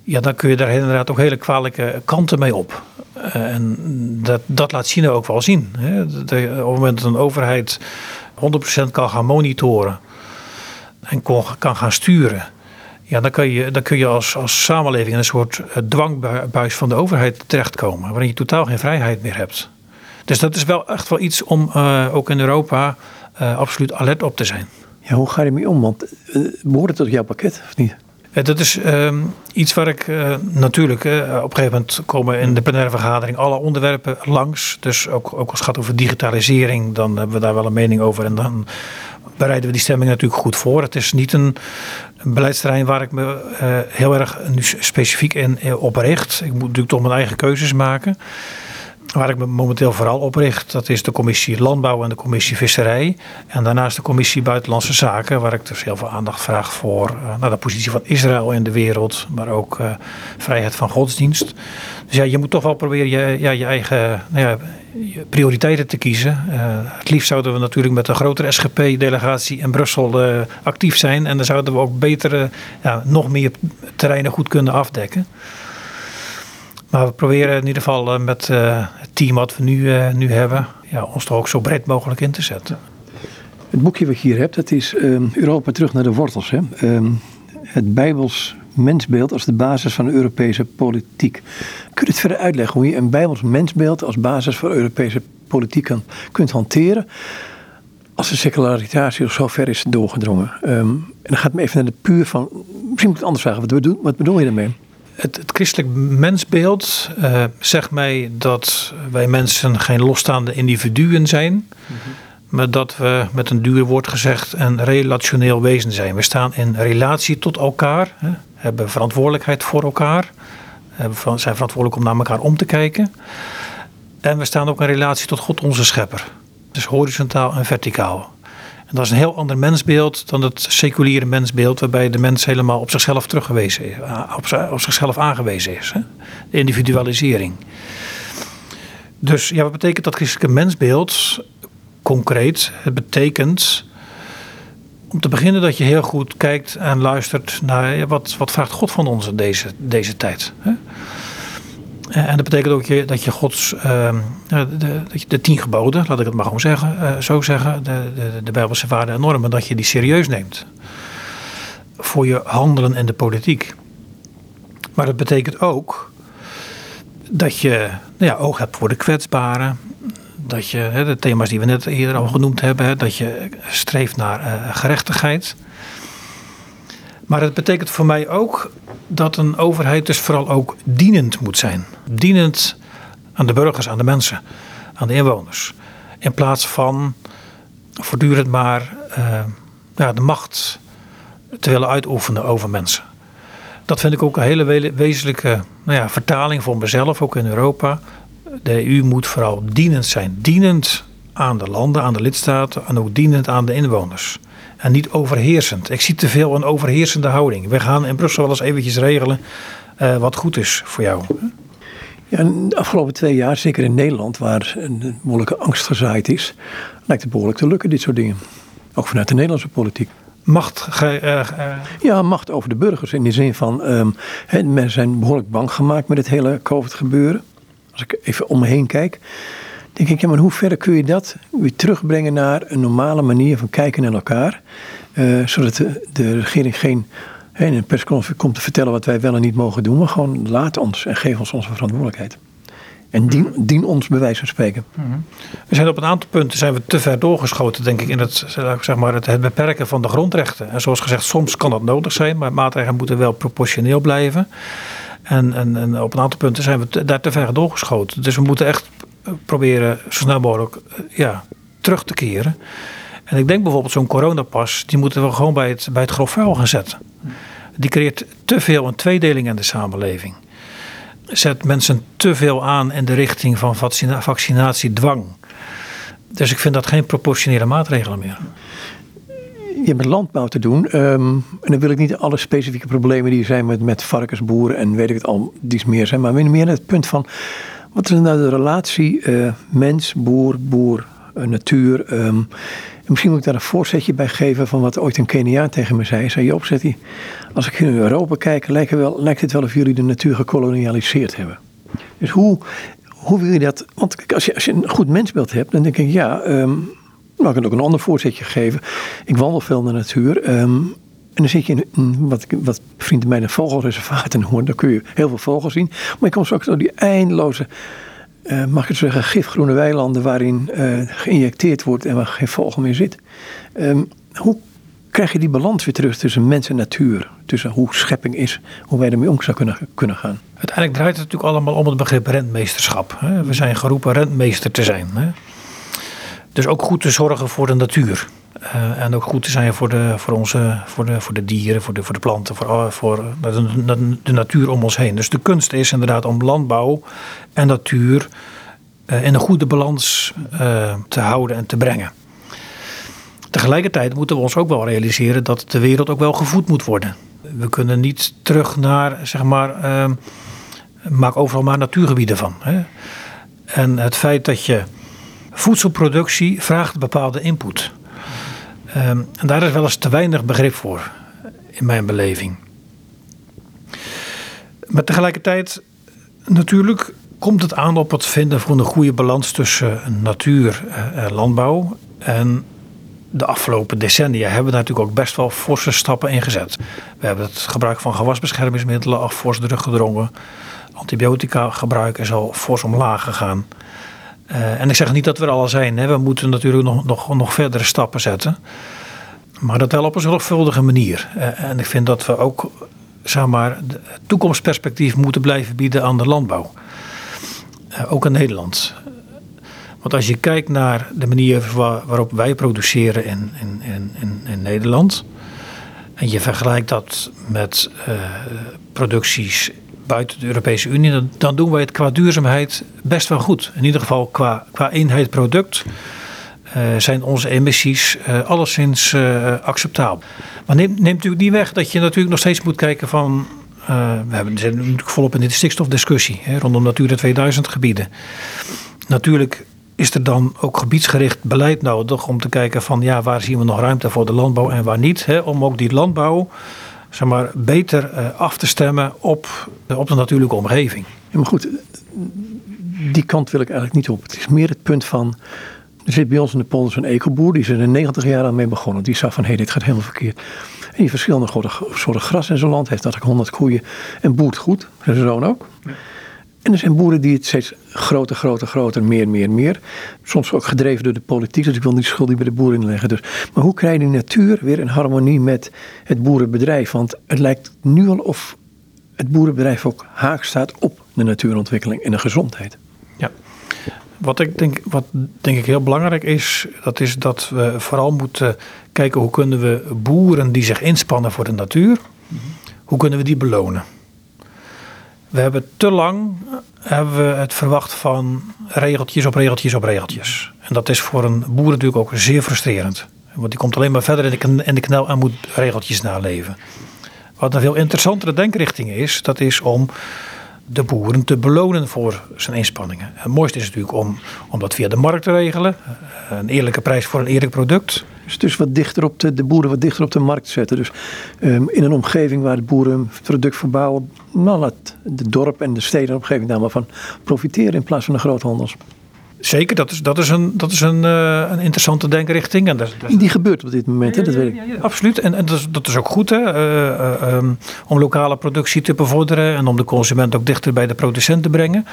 Ja, dan kun je daar inderdaad ook hele kwalijke kanten mee op. En dat, dat laat China ook wel zien. Op het moment dat een overheid 100% kan gaan monitoren en kan gaan sturen. Ja, dan, kan je, dan kun je als, als samenleving in een soort eh, dwangbuis van de overheid terechtkomen. Waarin je totaal geen vrijheid meer hebt. Dus dat is wel echt wel iets om uh, ook in Europa uh, absoluut alert op te zijn.
Ja, hoe ga je ermee om? Want uh, behoort het tot jouw pakket of niet?
Dat is um, iets waar ik uh, natuurlijk, uh, op een gegeven moment komen in de plenaire vergadering alle onderwerpen langs. Dus ook, ook als het gaat over digitalisering, dan hebben we daar wel een mening over. En dan bereiden we die stemming natuurlijk goed voor. Het is niet een, een beleidsterrein waar ik me uh, heel erg specifiek in op richt. Ik moet natuurlijk toch mijn eigen keuzes maken. Waar ik me momenteel vooral op richt, dat is de commissie Landbouw en de commissie Visserij. En daarnaast de commissie Buitenlandse Zaken, waar ik dus heel veel aandacht vraag voor uh, nou, de positie van Israël in de wereld, maar ook uh, vrijheid van godsdienst. Dus ja, je moet toch wel proberen je, ja, je eigen nou ja, je prioriteiten te kiezen. Uh, het liefst zouden we natuurlijk met een grotere SGP-delegatie in Brussel actief zijn. En dan zouden we ook betere, ja, nog meer terreinen goed kunnen afdekken. Maar we proberen in ieder geval met uh, het team wat we nu, uh, nu hebben, ja, ons toch ook zo breed mogelijk in te zetten.
Het boekje wat je hier hebt, dat is uh, Europa terug naar de wortels. Hè? het Bijbels mensbeeld als de basis van de Europese politiek. Kun je het verder uitleggen hoe je een Bijbels mensbeeld als basis voor Europese politiek kunt hanteren? Als de secularisatie zo ver is doorgedrongen. Um, en dan gaat me even naar de puur van. Misschien moet ik het anders vragen. Wat bedoel, wat bedoel je daarmee?
Het, het, christelijk mensbeeld uh, zegt mij dat wij mensen geen losstaande individuen zijn, mm -hmm. maar dat we met een duur woord gezegd een relationeel wezen zijn. We staan in relatie tot elkaar, hè, hebben verantwoordelijkheid voor elkaar, zijn verantwoordelijk om naar elkaar om te kijken. En we staan ook in relatie tot God, onze schepper. Dus horizontaal en verticaal. Dat is een heel ander mensbeeld dan het seculiere mensbeeld, waarbij de mens helemaal op zichzelf teruggewezen is, op, op zichzelf aangewezen is. Hè? De individualisering. Dus ja, wat betekent dat christelijke mensbeeld concreet? Het betekent om te beginnen dat je heel goed kijkt en luistert naar wat, wat vraagt God van ons in deze, deze tijd. Hè? En dat betekent ook dat je Gods, uh, de, de, de, tien geboden, laat ik het maar gewoon zeggen, uh, zo zeggen, de, de, de Bijbelse waarden en normen, dat je die serieus neemt. Voor je handelen in de politiek. Maar dat betekent ook dat je nou ja, oog hebt voor de kwetsbaren. Dat je, de thema's die we net eerder al genoemd hebben, dat je streeft naar gerechtigheid. Maar het betekent voor mij ook dat een overheid dus vooral ook dienend moet zijn. Dienend aan de burgers, aan de mensen, aan de inwoners. In plaats van voortdurend maar uh, ja, de macht te willen uitoefenen over mensen. Dat vind ik ook een hele wezenlijke nou ja, vertaling voor mezelf, ook in Europa. De EU moet vooral dienend zijn. Dienend aan de landen, aan de lidstaten en ook dienend aan de inwoners en niet overheersend. Ik zie te veel een overheersende houding. We gaan in Brussel wel eens eventjes regelen uh, wat goed is voor jou.
Ja, de afgelopen twee jaar, zeker in Nederland, waar een behoorlijke angst gezaaid is, lijkt het behoorlijk te lukken, dit soort dingen. Ook vanuit de Nederlandse politiek.
Macht? Uh, uh...
Ja, macht over de burgers. In de zin van, um, he, mensen zijn behoorlijk bang gemaakt met het hele COVID-gebeuren. Als ik even om me heen kijk denk ik, ja, maar hoe ver kun je dat weer terugbrengen naar een normale manier van kijken naar elkaar? Uh, zodat de, de, regering geen hè, in een persconferentie komt te vertellen wat wij wel en niet mogen doen, maar gewoon laat ons en geef ons onze verantwoordelijkheid. En dien, dien ons bij wijze van spreken.
Mm-hmm. We zijn op een aantal punten zijn we te ver doorgeschoten, denk ik, in het, zeg maar, het, het beperken van de grondrechten. En zoals gezegd, soms kan dat nodig zijn, maar maatregelen moeten wel proportioneel blijven. En, en, en, op een aantal punten zijn we te, daar te ver doorgeschoten. Dus we moeten echt proberen zo snel mogelijk eh, ja, terug te keren. En ik denk bijvoorbeeld zo'n coronapas, die moeten we gewoon bij het, bij het grof vuil gaan zetten. Die creëert te veel een tweedeling in de samenleving. Zet mensen te veel aan in de richting van vaccinatiedwang. Dus ik vind dat geen proportionele maatregelen meer.
Je hebt met landbouw te doen. Um, en dan wil ik niet alle specifieke problemen die er zijn met, met varkensboeren en weet ik het al, die meer zijn. Maar meer het punt van wat is nou de relatie uh, mens, boer, boer, uh, natuur? Um, misschien moet ik daar een voorzetje bij geven van wat ooit een Keniaan tegen me zei. Zei je opzet die, als ik in Europa kijk, lijkt, wel, het wel of jullie de natuur gekolonialiseerd hebben. Dus hoe, hoe wil je dat? Want als je, als je een goed mensbeeld hebt, dan denk ik ja. Um, Nou, ik ook een ander voorzetje geven. Ik wandel veel in de natuur. ehm, en dan zit je in een, wat, wat vrienden mij een vogelreservaat noemen. Daar kun je heel veel vogels zien. Maar je komt straks door die eindeloze, eh, mag ik het zeggen, gifgroene weilanden waarin eh, geïnjecteerd wordt en waar geen vogel meer zit. Ehm, hoe krijg je die balans weer terug tussen mens en natuur? Tussen hoe schepping is, hoe wij ermee om zou kunnen, kunnen gaan.
Uiteindelijk draait het natuurlijk allemaal om het begrip rentmeesterschap. hè. We zijn geroepen rentmeester te zijn. hè. Dus ook goed te zorgen voor de natuur. Eh, en ook goed te zijn voor de, voor onze, voor de, voor de dieren, voor de, voor de planten, voor, alle- voor de, de, de natuur om ons heen. Dus de kunst is inderdaad om landbouw en natuur eh, in een goede balans eh, te houden en te brengen. Tegelijkertijd moeten we ons ook wel realiseren dat de wereld ook wel gevoed moet worden. We kunnen niet terug naar, zeg maar, maak overal maar natuurgebieden van. Hè? En het feit dat je voedselproductie vraagt bepaalde input. Ehm, en daar is wel eens te weinig begrip voor, in mijn beleving. Maar tegelijkertijd, natuurlijk komt het aan op het vinden van een goede balans tussen natuur eh, en landbouw. En de afgelopen decennia hebben we daar natuurlijk ook best wel forse stappen in gezet. We hebben het gebruik van gewasbeschermingsmiddelen al fors teruggedrongen. Antibiotica gebruik is al fors omlaag gegaan. Eh, en ik zeg niet dat we er al zijn. Hè. We moeten natuurlijk nog, nog, nog verdere stappen zetten. Maar dat wel op een zorgvuldige manier. Eh, en ik vind dat we ook zeg maar, toekomstperspectief moeten blijven bieden aan de landbouw. Eh, ook in Nederland. Want als je kijkt naar de manier wa- waarop wij produceren in, in, in, in, Nederland. En je vergelijkt dat met producties buiten de Europese Unie. Dan, dan doen wij het qua duurzaamheid best wel goed. In ieder geval qua, qua eenheid product. eh, zijn onze emissies eh, alleszins eh, acceptabel. Maar neemt, neemt natuurlijk niet weg dat je natuurlijk nog steeds moet kijken van... we hebben, zijn natuurlijk volop in de stikstofdiscussie hè, rondom Natura 2000 gebieden. Natuurlijk is er dan ook gebiedsgericht beleid nodig om te kijken van ja, waar zien we nog ruimte voor de landbouw en waar niet. Hè, om ook die landbouw zeg maar, beter eh, af te stemmen op, op de natuurlijke omgeving.
Ja, maar goed, die kant wil ik eigenlijk niet op. Het is meer het punt van. Er zit bij ons in de polder zo'n ecoboer, die is er 90 jaar aan mee begonnen. Die zag van, hé, hey, dit gaat helemaal verkeerd. En je verschillende soorten, soorten gras in zijn land heeft, dat ik 100 koeien en boert goed. Zijn zoon ook. En er zijn boeren die het steeds groter, groter, groter, meer, meer, meer. Soms ook gedreven door de politiek, dus ik wil niet schuld die bij de boeren leggen. Dus. Maar hoe krijg je die natuur weer in harmonie met het boerenbedrijf? Want het lijkt nu al of het boerenbedrijf ook haak staat op de natuurontwikkeling en de gezondheid.
Ja. Wat ik denk, wat denk ik heel belangrijk is, dat is dat we vooral moeten kijken hoe kunnen we boeren die zich inspannen voor de natuur, hoe kunnen we die belonen? We hebben te lang hebben we het verwacht van regeltjes op regeltjes op regeltjes. En dat is voor een boer natuurlijk ook zeer frustrerend. Want die komt alleen maar verder in de, kn- in de knel en moet regeltjes naleven. Wat een veel interessantere denkrichting is, dat is om de boeren te belonen voor zijn inspanningen. Het mooiste is natuurlijk om, om dat via de markt te regelen. Een eerlijke prijs voor een eerlijk product.
Dus, dus wat dichter op de, de boeren wat dichter op de markt zetten. Dus ehm, in een omgeving waar de boeren een product verbouwen, nou laat de dorp en de steden omgeving daar maar van profiteren in plaats van de groothandels.
Zeker, dat is, dat is, een, dat is een, eh, een interessante denkrichting. En dat, dat-
Die gebeurt op dit moment, hè, dat weet ik.
Ja, ja, absoluut. En, en dat, is, dat is ook goed hè? Eh, eh, ehm, om lokale productie te bevorderen en om de consument ook dichter bij de producent te brengen.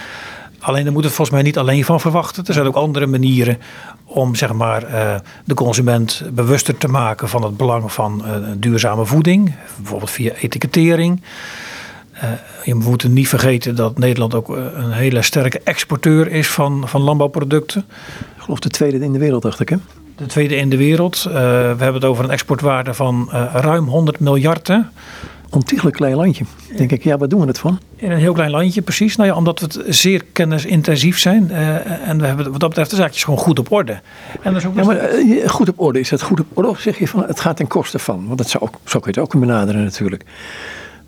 Alleen daar moet het volgens mij niet alleen van verwachten. Er zijn ook andere manieren om zeg maar, de consument bewuster te maken van het belang van duurzame voeding. Bijvoorbeeld via etikettering. Eh, je moet niet vergeten dat Nederland ook eh, een hele sterke exporteur is van, van landbouwproducten.
Ik geloof de tweede in de wereld, dacht ik. Hè?
De tweede in de wereld. Eh, we hebben het over een exportwaarde van ruim 100 miljard. Hè?
Ontiegelijk klein landje. Denk ik, ja, waar doen we het van?
In een heel klein landje, precies. Nou ja, omdat we het zeer kennisintensief zijn. en we hebben wat dat betreft de zaakjes gewoon goed op orde. En dat is ook
Ja, maar goed op orde. Is dat goed op orde of zeg je van het gaat ten koste van? Want dat zou ook, zo kun je het ook benaderen natuurlijk.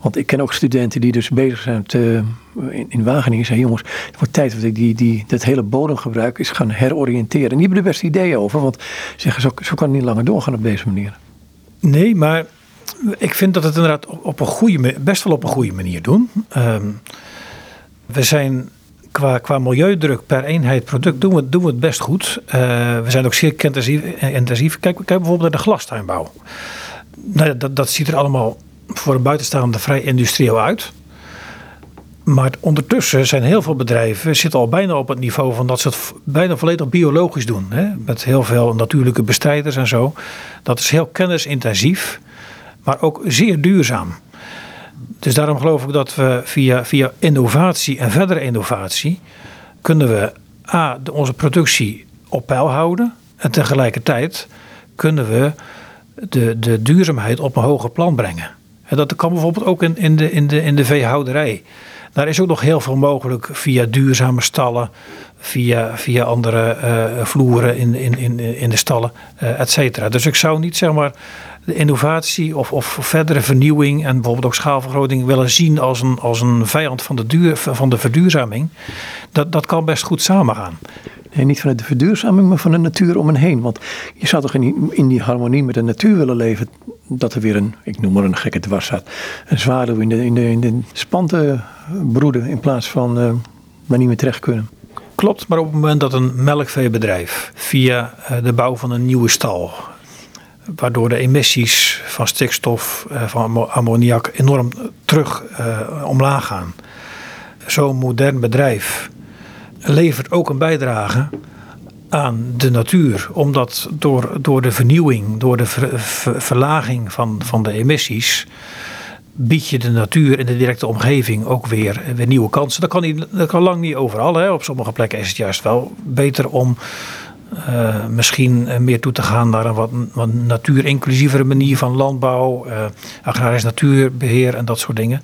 Want ik ken ook studenten die dus bezig zijn te, in, in Wageningen. Zeggen jongens, het wordt tijd dat ik die, die, dat hele bodemgebruik is gaan heroriënteren. En die hebben er best ideeën over. Want ze zeggen, zo, zo kan het niet langer doorgaan op deze manier.
Nee, maar ik vind dat het inderdaad op- een goede, best wel op een goede manier doen. Ehm, we zijn qua, qua milieudruk per eenheid product doen we, doen we het best goed. Uh, we zijn ook zeer intensief. intensief. Kijk, kijk bijvoorbeeld naar de glastuinbouw. Nou, dat, dat ziet er allemaal voor een buitenstaande vrij industrieel uit. Maar ondertussen zijn heel veel bedrijven zitten al bijna op het niveau van dat ze het bijna volledig biologisch doen. Hè? Met heel veel natuurlijke bestrijders en zo. Dat is heel kennisintensief, maar ook zeer duurzaam. Dus daarom geloof ik dat we via, via innovatie en verdere innovatie kunnen we A, onze productie op peil houden. En tegelijkertijd kunnen we de, de duurzaamheid op een hoger plan brengen. Dat kan bijvoorbeeld ook in, in, de, in, de, in de veehouderij. Daar is ook nog heel veel mogelijk via duurzame stallen, via, via andere uh, vloeren in, in, in, in de stallen, uh, et cetera. Dus ik zou niet zeg maar de innovatie of, of verdere vernieuwing en bijvoorbeeld ook schaalvergroting willen zien als een, als een vijand van de, van de verduurzaming. Dat, dat kan best goed samengaan.
Nee, niet vanuit de verduurzaming, maar van de natuur om hen heen. Want je zou toch in die harmonie met de natuur willen leven. Dat er weer een, ik noem maar een gekke dwars staat. Een zwaluw in de, in de, in de spanten broeden in plaats van uh, waar niet meer terecht kunnen.
Klopt, maar op het moment dat een melkveebedrijf via uh, de bouw van een nieuwe stal, waardoor de emissies van stikstof, van ammoniak enorm terug omlaag gaan. Zo'n modern bedrijf levert ook een bijdrage aan de natuur. Omdat door, door de vernieuwing, door de verlaging van, van de emissies. bied je de natuur in de directe omgeving ook weer, weer nieuwe kansen. Dat kan, niet, dat kan lang niet overal. Hè. Op sommige plekken is het juist wel beter om uh, misschien meer toe te gaan naar een wat, wat natuurinclusievere manier van landbouw, uh, agrarisch natuurbeheer en dat soort dingen.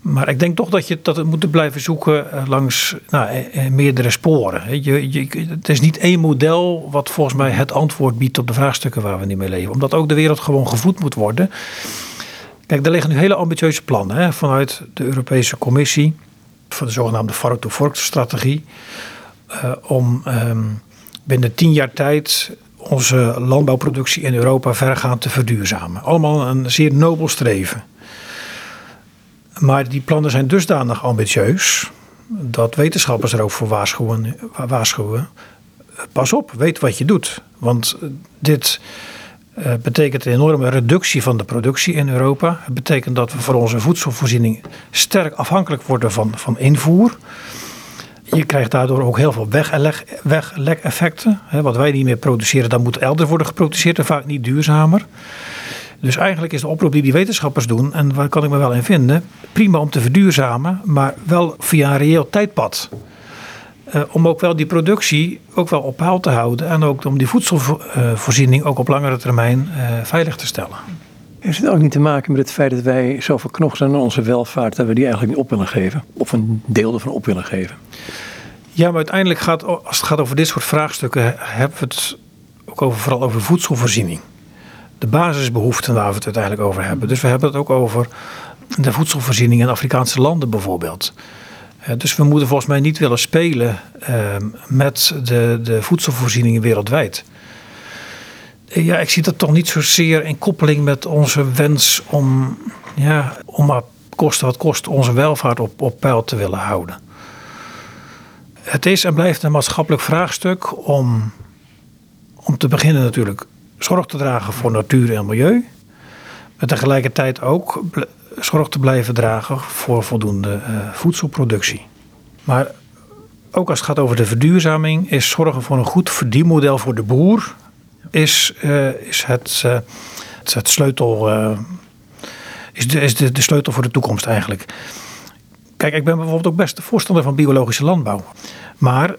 Maar ik denk toch dat je dat moet blijven zoeken eh, langs nou, eh, eh, meerdere sporen. Je, je, het is niet één model wat volgens mij het antwoord biedt op de vraagstukken waar we niet mee leven. Omdat ook de wereld gewoon gevoed moet worden. Kijk, er liggen nu hele ambitieuze plannen hè, vanuit de Europese Commissie. Voor de zogenaamde farm-to-fork-strategie. Om um, binnen tien jaar tijd onze landbouwproductie in Europa vergaand te verduurzamen. Allemaal een zeer nobel streven. Maar die plannen zijn dusdanig ambitieus dat wetenschappers er ook voor waarschuwen. waarschuwen. Pas op, weet wat je doet. Want dit uh, betekent een enorme reductie van de productie in Europa. Het betekent dat we voor onze voedselvoorziening sterk afhankelijk worden van, van invoer. Je krijgt daardoor ook heel veel weglek-effecten. Wat wij niet meer produceren, dan moet elders worden geproduceerd en vaak niet duurzamer. Dus eigenlijk is de oproep die die wetenschappers doen, en waar kan ik me wel in vinden, prima om te verduurzamen, maar wel via een reëel tijdpad. Uh, om ook wel die productie ook wel op peil te houden en ook om die voedselvoorziening ook op langere termijn uh, veilig te stellen.
Heeft het ook niet te maken met het feit dat wij zo verknocht zijn aan onze welvaart dat we die eigenlijk niet op willen geven? Of een deel ervan op willen geven?
Ja, maar uiteindelijk gaat, als het gaat over dit soort vraagstukken, hebben we het ook over, vooral over voedselvoorziening de basisbehoeften waar we het uiteindelijk over hebben. Dus we hebben het ook over de voedselvoorziening in Afrikaanse landen bijvoorbeeld. Eh, dus we moeten volgens mij niet willen spelen ehm, met de, de voedselvoorzieningen wereldwijd. Eh, ja, ik zie dat toch niet zozeer in koppeling met onze wens om, ja, om maar kosten wat kost onze welvaart op, op peil te willen houden. Het is en blijft een maatschappelijk vraagstuk om, om te beginnen natuurlijk zorg te dragen voor natuur en milieu. Maar tegelijkertijd ook zorg te blijven dragen voor voldoende uh, voedselproductie. Maar ook als het gaat over de verduurzaming, is zorgen voor een goed verdienmodel voor de boer, is, uh, is het, uh, het, sleutel. is, de, is de, de sleutel voor de toekomst eigenlijk. Kijk, ik ben bijvoorbeeld ook best voorstander van biologische landbouw. Maar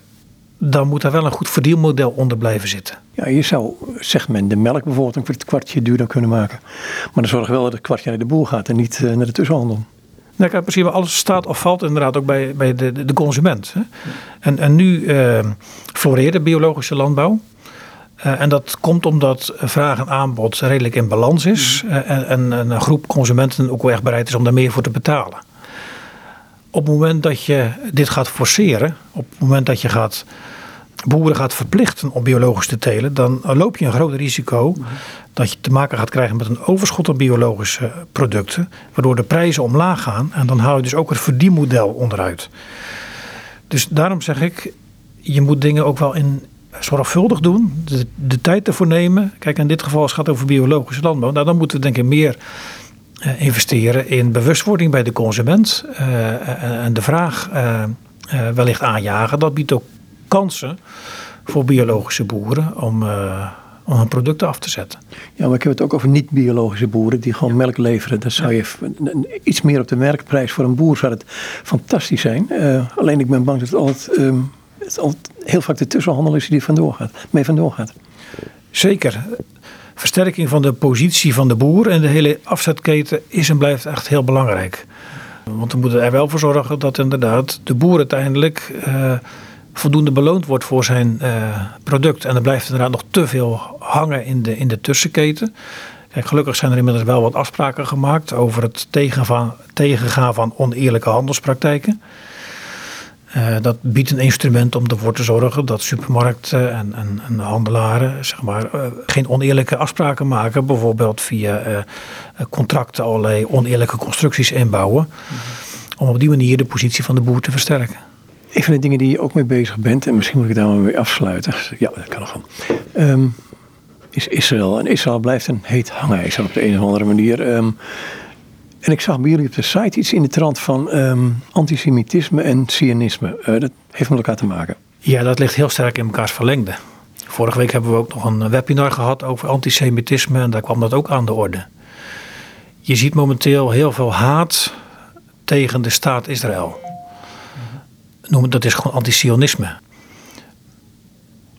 dan moet daar wel een goed verdienmodel onder blijven zitten.
Ja, je zou, zegt men, de melk bijvoorbeeld een kwartje duurder kunnen maken. Maar dan zorg wel dat het kwartje naar de boer gaat en niet uh, naar de tussenhandel.
Nou, precies, alles staat of valt inderdaad ook bij, bij de, de consument. Hè? En, en nu uh, floreert de biologische landbouw. Uh, en dat komt omdat vraag en aanbod redelijk in balans is. Uh, en, en, een groep consumenten ook wel echt bereid is om daar meer voor te betalen. Op het moment dat je dit gaat forceren, op het moment dat je gaat boeren gaat verplichten om biologisch te telen, dan loop je een groot risico dat je te maken gaat krijgen met een overschot aan biologische producten, waardoor de prijzen omlaag gaan en dan haal je dus ook het verdienmodel onderuit. Dus daarom zeg ik, je moet dingen ook wel in zorgvuldig doen, de, tijd ervoor nemen. Kijk, in dit geval als het gaat over biologische landbouw, nou, dan moeten we denk ik meer uh, investeren in bewustwording bij de consument uh, en de vraag wellicht aanjagen. Dat biedt ook kansen voor biologische boeren om, om hun producten af te zetten.
Ja, maar ik heb het ook over niet-biologische boeren die gewoon melk leveren. Dan zou je iets meer op de merkprijs voor een boer zou het fantastisch zijn. alleen ik ben bang dat het altijd... Um, het altijd heel vaak de tussenhandel is die vandoor gaat, mee vandoor gaat.
Zeker. Versterking van de positie van de boer en de hele afzetketen is en blijft echt heel belangrijk. Want we moeten er wel voor zorgen dat inderdaad de boer uiteindelijk uh, voldoende beloond wordt voor zijn uh, product. En er blijft inderdaad nog te veel hangen in de, in de tussenketen. Kijk, gelukkig zijn er inmiddels wel wat afspraken gemaakt over het tegengaan van oneerlijke handelspraktijken. Uh, dat biedt een instrument om ervoor te zorgen dat supermarkten en, en, en handelaren zeg maar, uh, geen oneerlijke afspraken maken. Bijvoorbeeld via uh, contracten allerlei oneerlijke constructies inbouwen. Om op die manier de positie van de boer te versterken.
Een van de dingen die je ook mee bezig bent, en misschien moet ik daar maar weer afsluiten. Ja, dat kan nog wel. Um, is Israël. En Israël blijft een heet hangijzer op de een of andere manier. Um, en ik zag bij jullie op de site iets in de trant van um, antisemitisme en sionisme. Uh, dat heeft met elkaar te maken.
Ja, dat ligt heel sterk in elkaars verlengde. Vorige week hebben we ook nog een webinar gehad over antisemitisme en daar kwam dat ook aan de orde. Je ziet momenteel heel veel haat tegen de staat Israël. Noem het, dat is gewoon antisionisme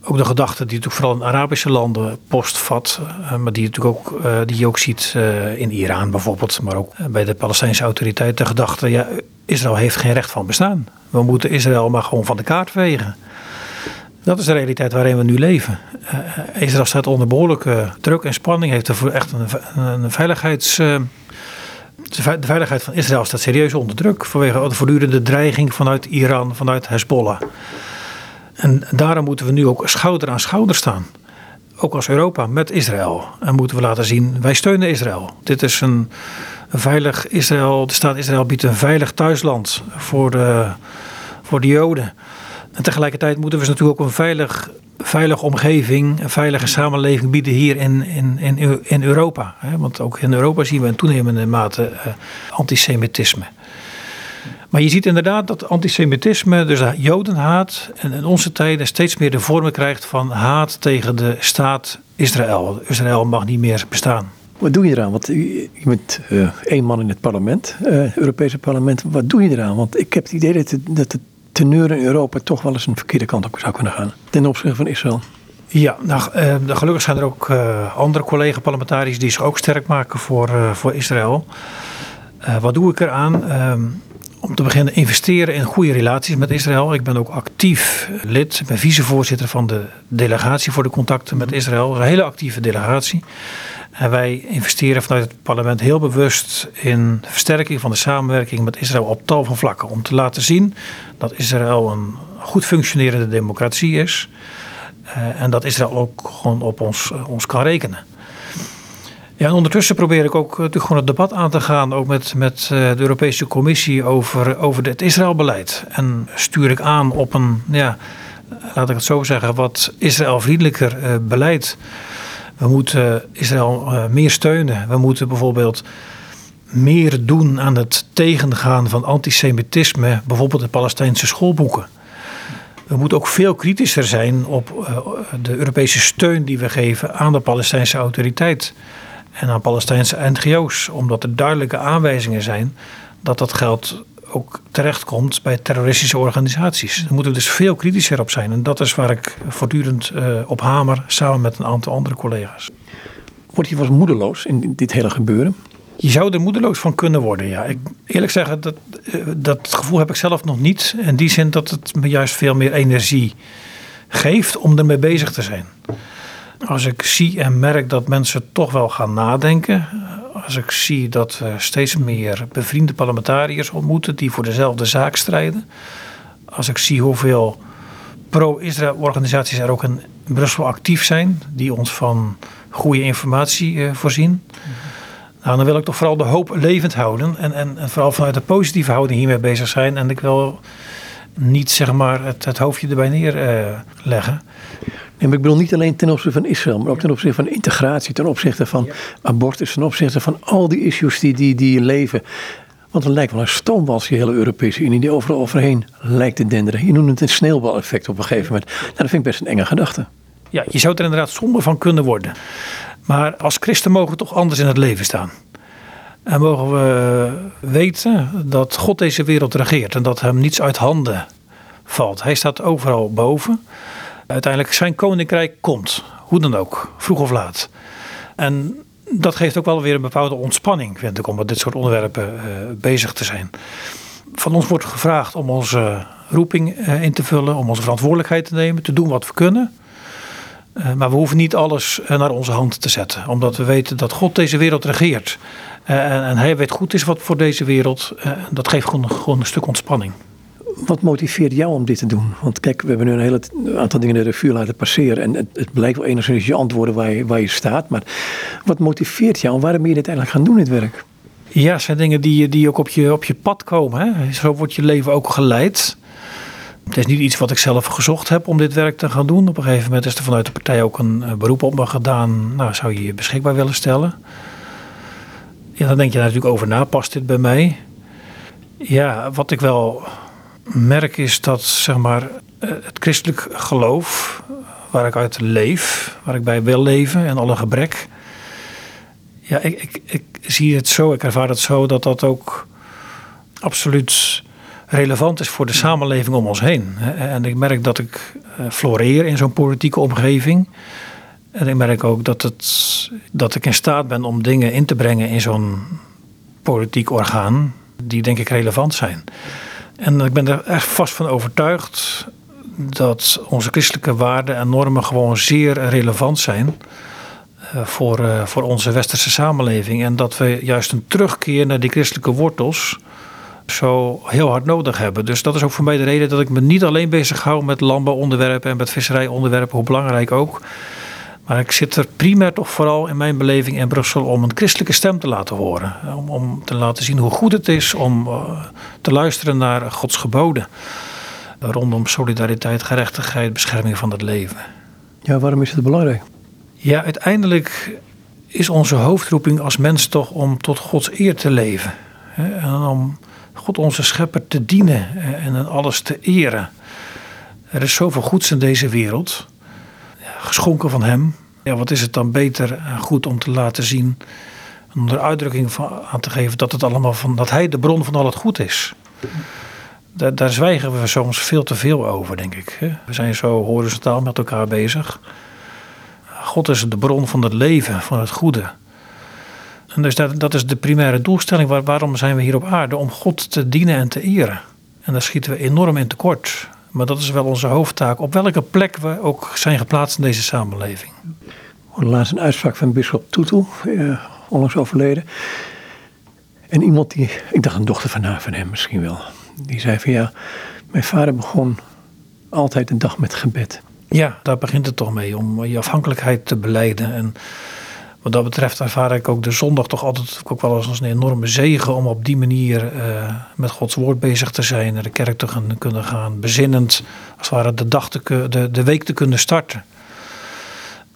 ook de gedachte die natuurlijk vooral in Arabische landen postvat, uh, maar die, natuurlijk ook, uh, die je ook ziet uh, in Iran bijvoorbeeld, maar ook bij de Palestijnse autoriteiten, de gedachte, ja, Israël heeft geen recht van bestaan. We moeten Israël maar gewoon van de kaart vegen. Dat is de realiteit waarin we nu leven. Israël staat onder behoorlijke druk en spanning, heeft er echt een, een veiligheids de veiligheid van Israël staat serieus onder druk vanwege de voortdurende dreiging vanuit Iran, vanuit Hezbollah. En daarom moeten we nu ook schouder aan schouder staan. Ook als Europa met Israël. En moeten we laten zien, wij steunen Israël. Dit is een, veilig Israël, de staat Israël biedt een veilig thuisland voor de, voor de Joden. En tegelijkertijd moeten we ze natuurlijk ook een veilig, veilige omgeving, een veilige samenleving bieden hier in, in, in, Europa. Want ook in Europa zien we in toenemende mate uh, antisemitisme. Maar je ziet inderdaad dat antisemitisme, dus jodenhaat, in onze tijden steeds meer de vormen krijgt van haat tegen de staat Israël. Israël mag niet meer bestaan.
Wat doe je eraan? Want je bent uh, één man in het parlement, uh, Europese parlement. Wat doe je eraan? Want ik heb het idee dat, het, dat de teneur in Europa toch wel eens een verkeerde kant op zou kunnen gaan. Ten opzichte van Israël.
Ja, nou, uh, gelukkig zijn er ook andere collega-parlementariërs die zich ook sterk maken voor, voor Israël. wat doe ik eraan? Ehm, om te beginnen investeren in goede relaties met Israël. Ik ben ook actief lid, ik ben vicevoorzitter van de delegatie voor de contacten met Israël. Dat is een hele actieve delegatie. En wij investeren vanuit het parlement heel bewust in versterking van de samenwerking met Israël op tal van vlakken. Om te laten zien dat Israël een goed functionerende democratie is. Eh, en dat Israël ook gewoon op ons, eh, ons kan rekenen. Ja, en ondertussen probeer ik ook eh, natuurlijk gewoon het debat aan te gaan, ook met, met eh, de Europese Commissie over, over het Israëlbeleid. En stuur ik aan op een, ja, laat ik het zo zeggen, wat Israël-vriendelijker uh, beleid. We moeten Israël uh, meer steunen. We moeten bijvoorbeeld meer doen aan het tegengaan van antisemitisme, bijvoorbeeld in Palestijnse schoolboeken. We moeten ook veel kritischer zijn op de Europese steun die we geven aan de Palestijnse autoriteit en aan Palestijnse NGO's, omdat er duidelijke aanwijzingen zijn dat dat geld ook terechtkomt bij terroristische organisaties. Daar moeten we dus veel kritischer op zijn. En dat is waar ik voortdurend uh, op hamer, samen met een aantal andere collega's.
Word je wel moedeloos in dit hele gebeuren?
Je zou er moedeloos van kunnen worden, ja. Ik, eerlijk zeggen, dat, eh, dat gevoel heb ik zelf nog niet. In die zin dat het me juist veel meer energie geeft om ermee bezig te zijn als ik zie en merk dat mensen toch wel gaan nadenken. Als ik zie dat we steeds meer bevriende parlementariërs ontmoeten die voor dezelfde zaak strijden. Als ik zie hoeveel pro-Israël organisaties er ook in Brussel actief zijn, die ons van goede informatie eh, voorzien. Nou, dan wil ik toch vooral de hoop levend houden en, en, en, vooral vanuit de positieve houding hiermee bezig zijn. En ik wil niet zeg maar het, het hoofdje erbij neerleggen.
Nee, maar ik bedoel niet alleen ten opzichte van Israël, maar ook ten opzichte van integratie, ten opzichte van abortus, ten opzichte van al die issues die, die, die leven. Want het lijkt wel een stoomwals, die hele Europese Unie, die overal overheen lijkt te denderen. Je noemt het een sneeuwbaleffect op een gegeven moment. Nou, dat vind ik best een enge gedachte.
Ja, je zou er inderdaad somber van kunnen worden. Maar als christen mogen we toch anders in het leven staan. En mogen we weten dat God deze wereld regeert en dat hem niets uit handen valt. Hij staat overal boven. Uiteindelijk zijn koninkrijk komt, hoe dan ook, vroeg of laat. En dat geeft ook wel weer een bepaalde ontspanning, vind ik, om met dit soort onderwerpen uh, bezig te zijn. Van ons wordt gevraagd om onze roeping uh, in te vullen, om onze verantwoordelijkheid te nemen, te doen wat we kunnen. Maar we hoeven niet alles naar onze hand te zetten, omdat we weten dat God deze wereld regeert. En, en, Hij weet goed is wat voor deze wereld. dat geeft gewoon, gewoon een stuk ontspanning.
Wat motiveert jou om dit te doen? Want kijk, we hebben nu een hele aantal dingen de revue laten passeren. En het, het blijkt wel enigszins je antwoorden waar je, waar je staat. Maar wat motiveert jou en waarom ben je dit eigenlijk gaan doen, dit werk?
Ja, het zijn dingen die, die ook op je, op je pad komen. Hè? Zo wordt je leven ook geleid. Het is niet iets wat ik zelf gezocht heb om dit werk te gaan doen. Op een gegeven moment is er vanuit de partij ook een beroep op me gedaan. Nou, zou je je beschikbaar willen stellen? Ja, dan denk je daar natuurlijk over na. Past dit bij mij? Ja, wat ik wel merk is dat zeg maar, eh, het christelijk geloof, waar ik uit leef, waar ik bij wil leven en alle gebrek. Ja, ik, ik, ik zie het zo, ik ervaar het zo dat dat ook absoluut relevant is voor de samenleving om ons heen. En ik merk dat ik eh, floreer in zo'n politieke omgeving. En ik merk ook dat, het, dat ik in staat ben om dingen in te brengen in zo'n politiek orgaan die denk ik relevant zijn. En ik ben er echt vast van overtuigd dat onze christelijke waarden en normen gewoon zeer relevant zijn eh, voor, eh, voor onze westerse samenleving. En dat we juist een terugkeer naar die christelijke wortels zo heel hard nodig hebben. Dus dat is ook voor mij de reden dat ik me niet alleen bezig hou met landbouwonderwerpen en met visserijonderwerpen, hoe belangrijk ook. Maar ik zit er primair toch vooral in mijn beleving in Brussel om een christelijke stem te laten horen. Om, om te laten zien hoe goed het is om uh, te luisteren naar Gods geboden. Rondom solidariteit, gerechtigheid, bescherming van het leven.
Ja, waarom is het belangrijk?
Ja, uiteindelijk is onze hoofdroeping als mens toch om tot Gods eer te leven. Hè? En om God onze schepper te dienen en alles te eren. Er is zoveel goeds in deze wereld geschonken van hem. Ja, wat is het dan beter en goed om te laten zien, om er uitdrukking van, aan te geven dat, het allemaal van, dat hij de bron van al het goed is. Daar, daar zwijgen we soms veel te veel over, denk ik. We zijn zo horizontaal met elkaar bezig. God is de bron van het leven, van het goede. En dus dat, dat is de primaire doelstelling. Waar, waarom zijn we hier op aarde? Om God te dienen en te eren. En daar schieten we enorm in tekort. Maar dat is wel onze hoofdtaak. Op welke plek we ook zijn geplaatst in deze samenleving.
Laatst een uitspraak van bischop Tutu, eh, onlangs overleden. En iemand die, ik dacht een dochter van, van hem misschien wel. Die zei van ja, mijn vader begon altijd een dag met gebed.
Ja, daar begint het toch mee. Om je afhankelijkheid te beleiden. En wat dat betreft ervaar ik ook de zondag toch altijd ook wel als een enorme zegen om op die manier uh, met Gods woord bezig te zijn, naar de kerk te kunnen gaan, bezinnend, als het ware de, dag te, de, de week te kunnen starten.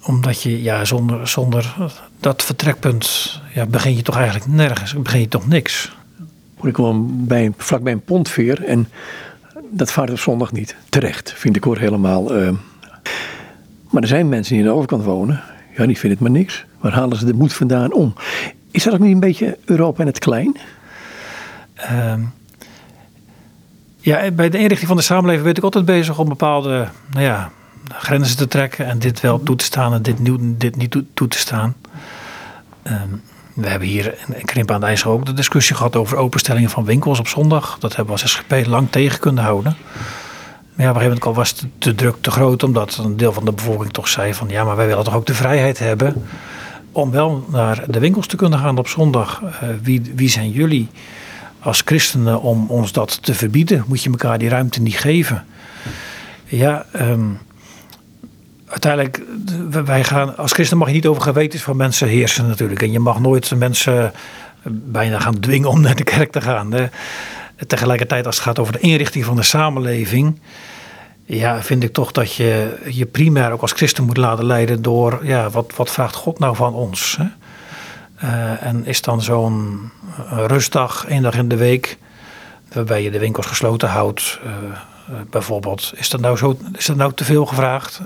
Omdat je ja, zonder, zonder dat vertrekpunt ja, begin je toch eigenlijk nergens, begin je toch niks.
Ik kwam bij, vlakbij een pontveer en dat vaart op zondag niet. Terecht, vind ik hoor helemaal. Uh, maar er zijn mensen die aan de overkant wonen, ja, die vinden het maar niks. Waar halen ze de moed vandaan om? Is dat ook niet een beetje Europa in het klein?
Uh, ja, bij de inrichting van de samenleving ben ik altijd bezig om bepaalde nou ja, grenzen te trekken en dit wel toe te staan en dit, nieuw, dit niet toe, te staan. Um, we hebben hier in Krimp aan de IJssel ook de discussie gehad over openstellingen van winkels op zondag. Dat hebben we als SGP lang tegen kunnen houden. Maar ja, op een gegeven moment was de, de druk te groot, omdat een deel van de bevolking toch zei van ja, maar wij willen toch ook de vrijheid hebben om wel naar de winkels te kunnen gaan op zondag. Uh, wie, wie zijn jullie als christenen om ons dat te verbieden? Moet je elkaar die ruimte niet geven? Ja, um, uiteindelijk, wij gaan, als christen mag je niet over gewetens van mensen heersen natuurlijk. En je mag nooit mensen bijna gaan dwingen om naar de kerk te gaan. Hè. Tegelijkertijd als het gaat over de inrichting van de samenleving, ja, vind ik toch dat je je primair ook als christen moet laten leiden door, ja, wat, wat vraagt God nou van ons? Hè? Uh, en is dan zo'n rustdag, één dag in de week, waarbij je de winkels gesloten houdt, uh, uh, bijvoorbeeld, is dat, nou zo, is dat nou te veel gevraagd?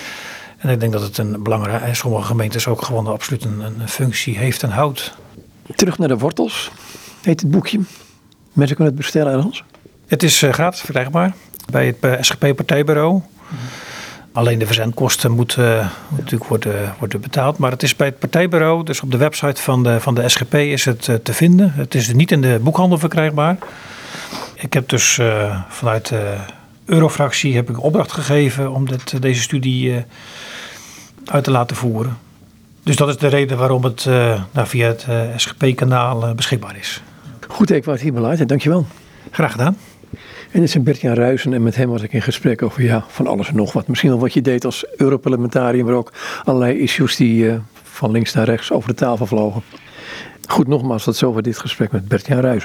En ik denk dat het een belangrijke, en sommige gemeentes ook gewoon absoluut een, een functie heeft en houdt.
Terug naar de wortels, heet het boekje. Mensen kunnen het bestellen ergens?
Het is gratis verkrijgbaar bij het eh, SGP-partijbureau. Alleen de verzendkosten moeten, natuurlijk worden, betaald. Maar het is bij het partijbureau, dus op de website van de, van de SGP is het uh, te vinden. Het is niet in de boekhandel verkrijgbaar. Ik heb dus vanuit de Eurofractie heb ik opdracht gegeven om dit, deze studie uit te laten voeren. Dus dat is de reden waarom het nou, via het SGP-kanaal beschikbaar is.
Goed, ik het hierbij laten. Dankjewel.
Graag gedaan.
En dit is Bert-Jan en met hem was ik in gesprek over ja, van alles en nog wat. Misschien wel wat je deed als Europarlementariër, maar ook allerlei issues die uh, van links naar rechts over de tafel vlogen. Goed, nogmaals, tot zover dit gesprek met Bert-Jan.